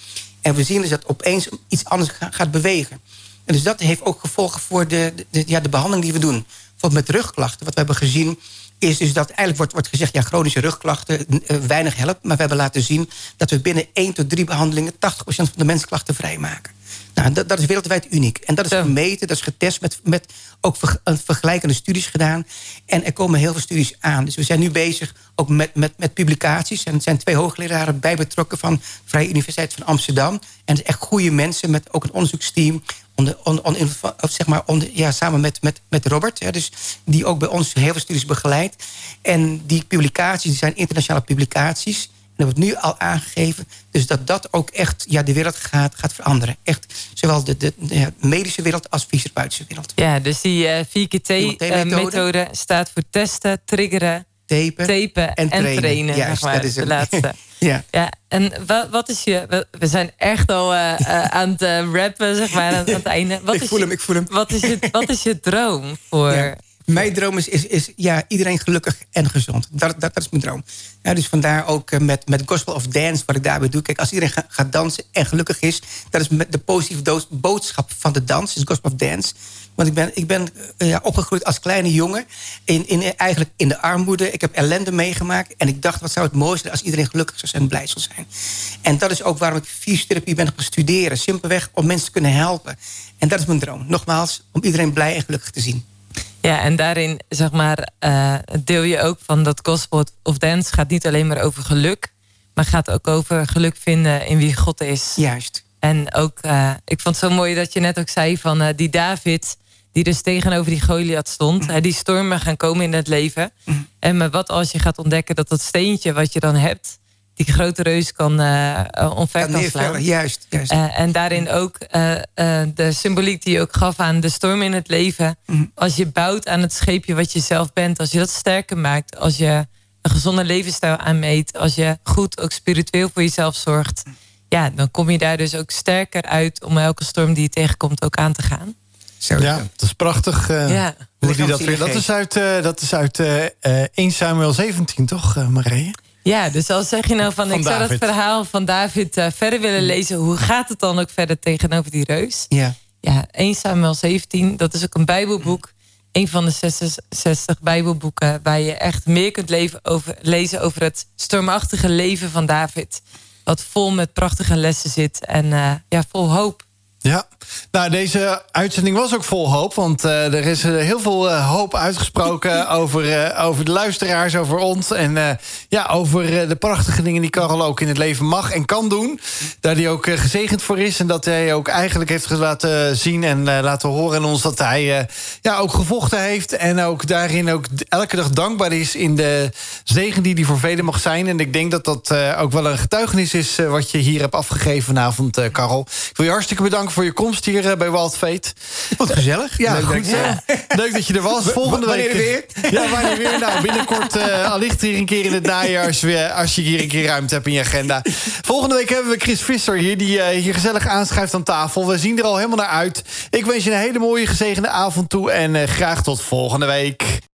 En we zien dus dat opeens iets anders gaat bewegen. En dus dat heeft ook gevolgen voor de, de, ja, de behandeling die we doen. Bijvoorbeeld met rugklachten. Wat we hebben gezien is dus dat eigenlijk wordt, wordt gezegd... ja, chronische rugklachten uh, weinig helpen. Maar we hebben laten zien dat we binnen 1 tot 3 behandelingen... 80% van de mensklachten vrijmaken. Nou, dat, dat, is wereldwijd uniek. En dat is gemeten, dat is getest, met, met ook vergelijkende studies gedaan. En er komen heel veel studies aan. Dus we zijn nu bezig ook met, met, met publicaties. En er zijn twee hoogleraren bij betrokken van Vrije Universiteit van Amsterdam. En het echt goede mensen met ook een onderzoeksteam. Onder, onder, zeg maar onder, ja, samen met, met, met Robert. Hè, dus die ook bij ons heel veel studies begeleidt. En die publicaties die zijn internationale publicaties dat wordt nu al aangegeven. Dus dat dat ook echt ja, de wereld gaat, gaat veranderen. Echt zowel de, de, de medische wereld als de fysiotherapeutische wereld. Ja, dus die uh, 4KT-methode uh, staat voor testen, triggeren, tapen, tapen en, trainen. trainen Juist, maar, dat is de laatste. ja. ja. En wat, wat is je... We zijn echt al uh, uh, aan het rappen, zeg maar, aan, aan het einde. Wat ik is voel je, hem, ik voel hem. Wat is je, wat is je droom voor... Ja. Mijn droom is, is, is, ja, iedereen gelukkig en gezond. Dat, dat, dat is mijn droom. Ja, dus vandaar ook met, met Gospel of Dance, wat ik daarbij doe. Kijk, als iedereen gaat dansen en gelukkig is... dat is de positieve boodschap van de dans, is Gospel of Dance. Want ik ben, ik ben ja, opgegroeid als kleine jongen. In, in, eigenlijk in de armoede. Ik heb ellende meegemaakt. En ik dacht, wat zou het mooiste zijn als iedereen gelukkig zou zijn en blij zou zijn. En dat is ook waarom ik fysiotherapie ben gaan studeren. Simpelweg om mensen te kunnen helpen. En dat is mijn droom. Nogmaals, om iedereen blij en gelukkig te zien. Ja, en daarin zeg maar, uh, deel je ook van dat gospel of dance gaat niet alleen maar over geluk, maar gaat ook over geluk vinden in wie God is. Juist. En ook, uh, ik vond het zo mooi dat je net ook zei van uh, die David, die dus tegenover die Goliath stond, mm. die stormen gaan komen in het leven. Mm. En maar wat als je gaat ontdekken dat dat steentje wat je dan hebt, die grote reus kan uh, omver kan slaan. Juist, juist. en daarin ook de symboliek die je ook gaf aan de storm in het leven. Mhm. Als je bouwt aan het scheepje wat je zelf bent, als je dat sterker maakt, als je een gezonde levensstijl aanmeet, als je goed ook spiritueel voor jezelf zorgt, ja, dan kom je daar dus ook sterker uit om elke storm die je tegenkomt ook aan te gaan. ja, dat is prachtig. Uh, ja. Hoe die dat, weer, dat is uit, uh, dat is uit uh, 1 Samuel 17, toch, uh, Marije? Ja, dus als zeg je nou van, ik zou dat verhaal van David uh, verder willen lezen, hoe gaat het dan ook verder tegenover die reus? Ja. Ja, 1 Samuel 17, dat is ook een Bijbelboek. Een van de 66 Bijbelboeken waar je echt meer kunt leven over, lezen over het stormachtige leven van David. Wat vol met prachtige lessen zit en uh, ja, vol hoop. Ja, nou deze uitzending was ook vol hoop. Want uh, er is uh, heel veel uh, hoop uitgesproken over, over de luisteraars, over ons. En ja, over de prachtige dingen die Karel ook in het leven mag en kan doen. Daar hij ook gezegend voor is. En dat hij ook eigenlijk heeft laten zien en laten horen aan ons... dat hij ja, ook gevochten heeft. En ook daarin ook elke dag dankbaar is in de zegen die hij voor velen mag zijn. En ik denk dat dat ook wel een getuigenis is... wat je hier hebt afgegeven vanavond, Karel. Ik wil je hartstikke bedanken voor je komst hier eh, bij Wild Fate. Wat gezellig. Ja, leuk, goed, ja. leuk dat je er was. Volgende week weer. Ja, wanneer weer? Nou, binnenkort uh, allicht hier een keer in het najaar... Als je, als je hier een keer ruimte hebt in je agenda. Volgende week hebben we Chris Visser hier... die uh, hier gezellig aanschuift aan tafel. We zien er al helemaal naar uit. Ik wens je een hele mooie gezegende avond toe... en uh, graag tot volgende week.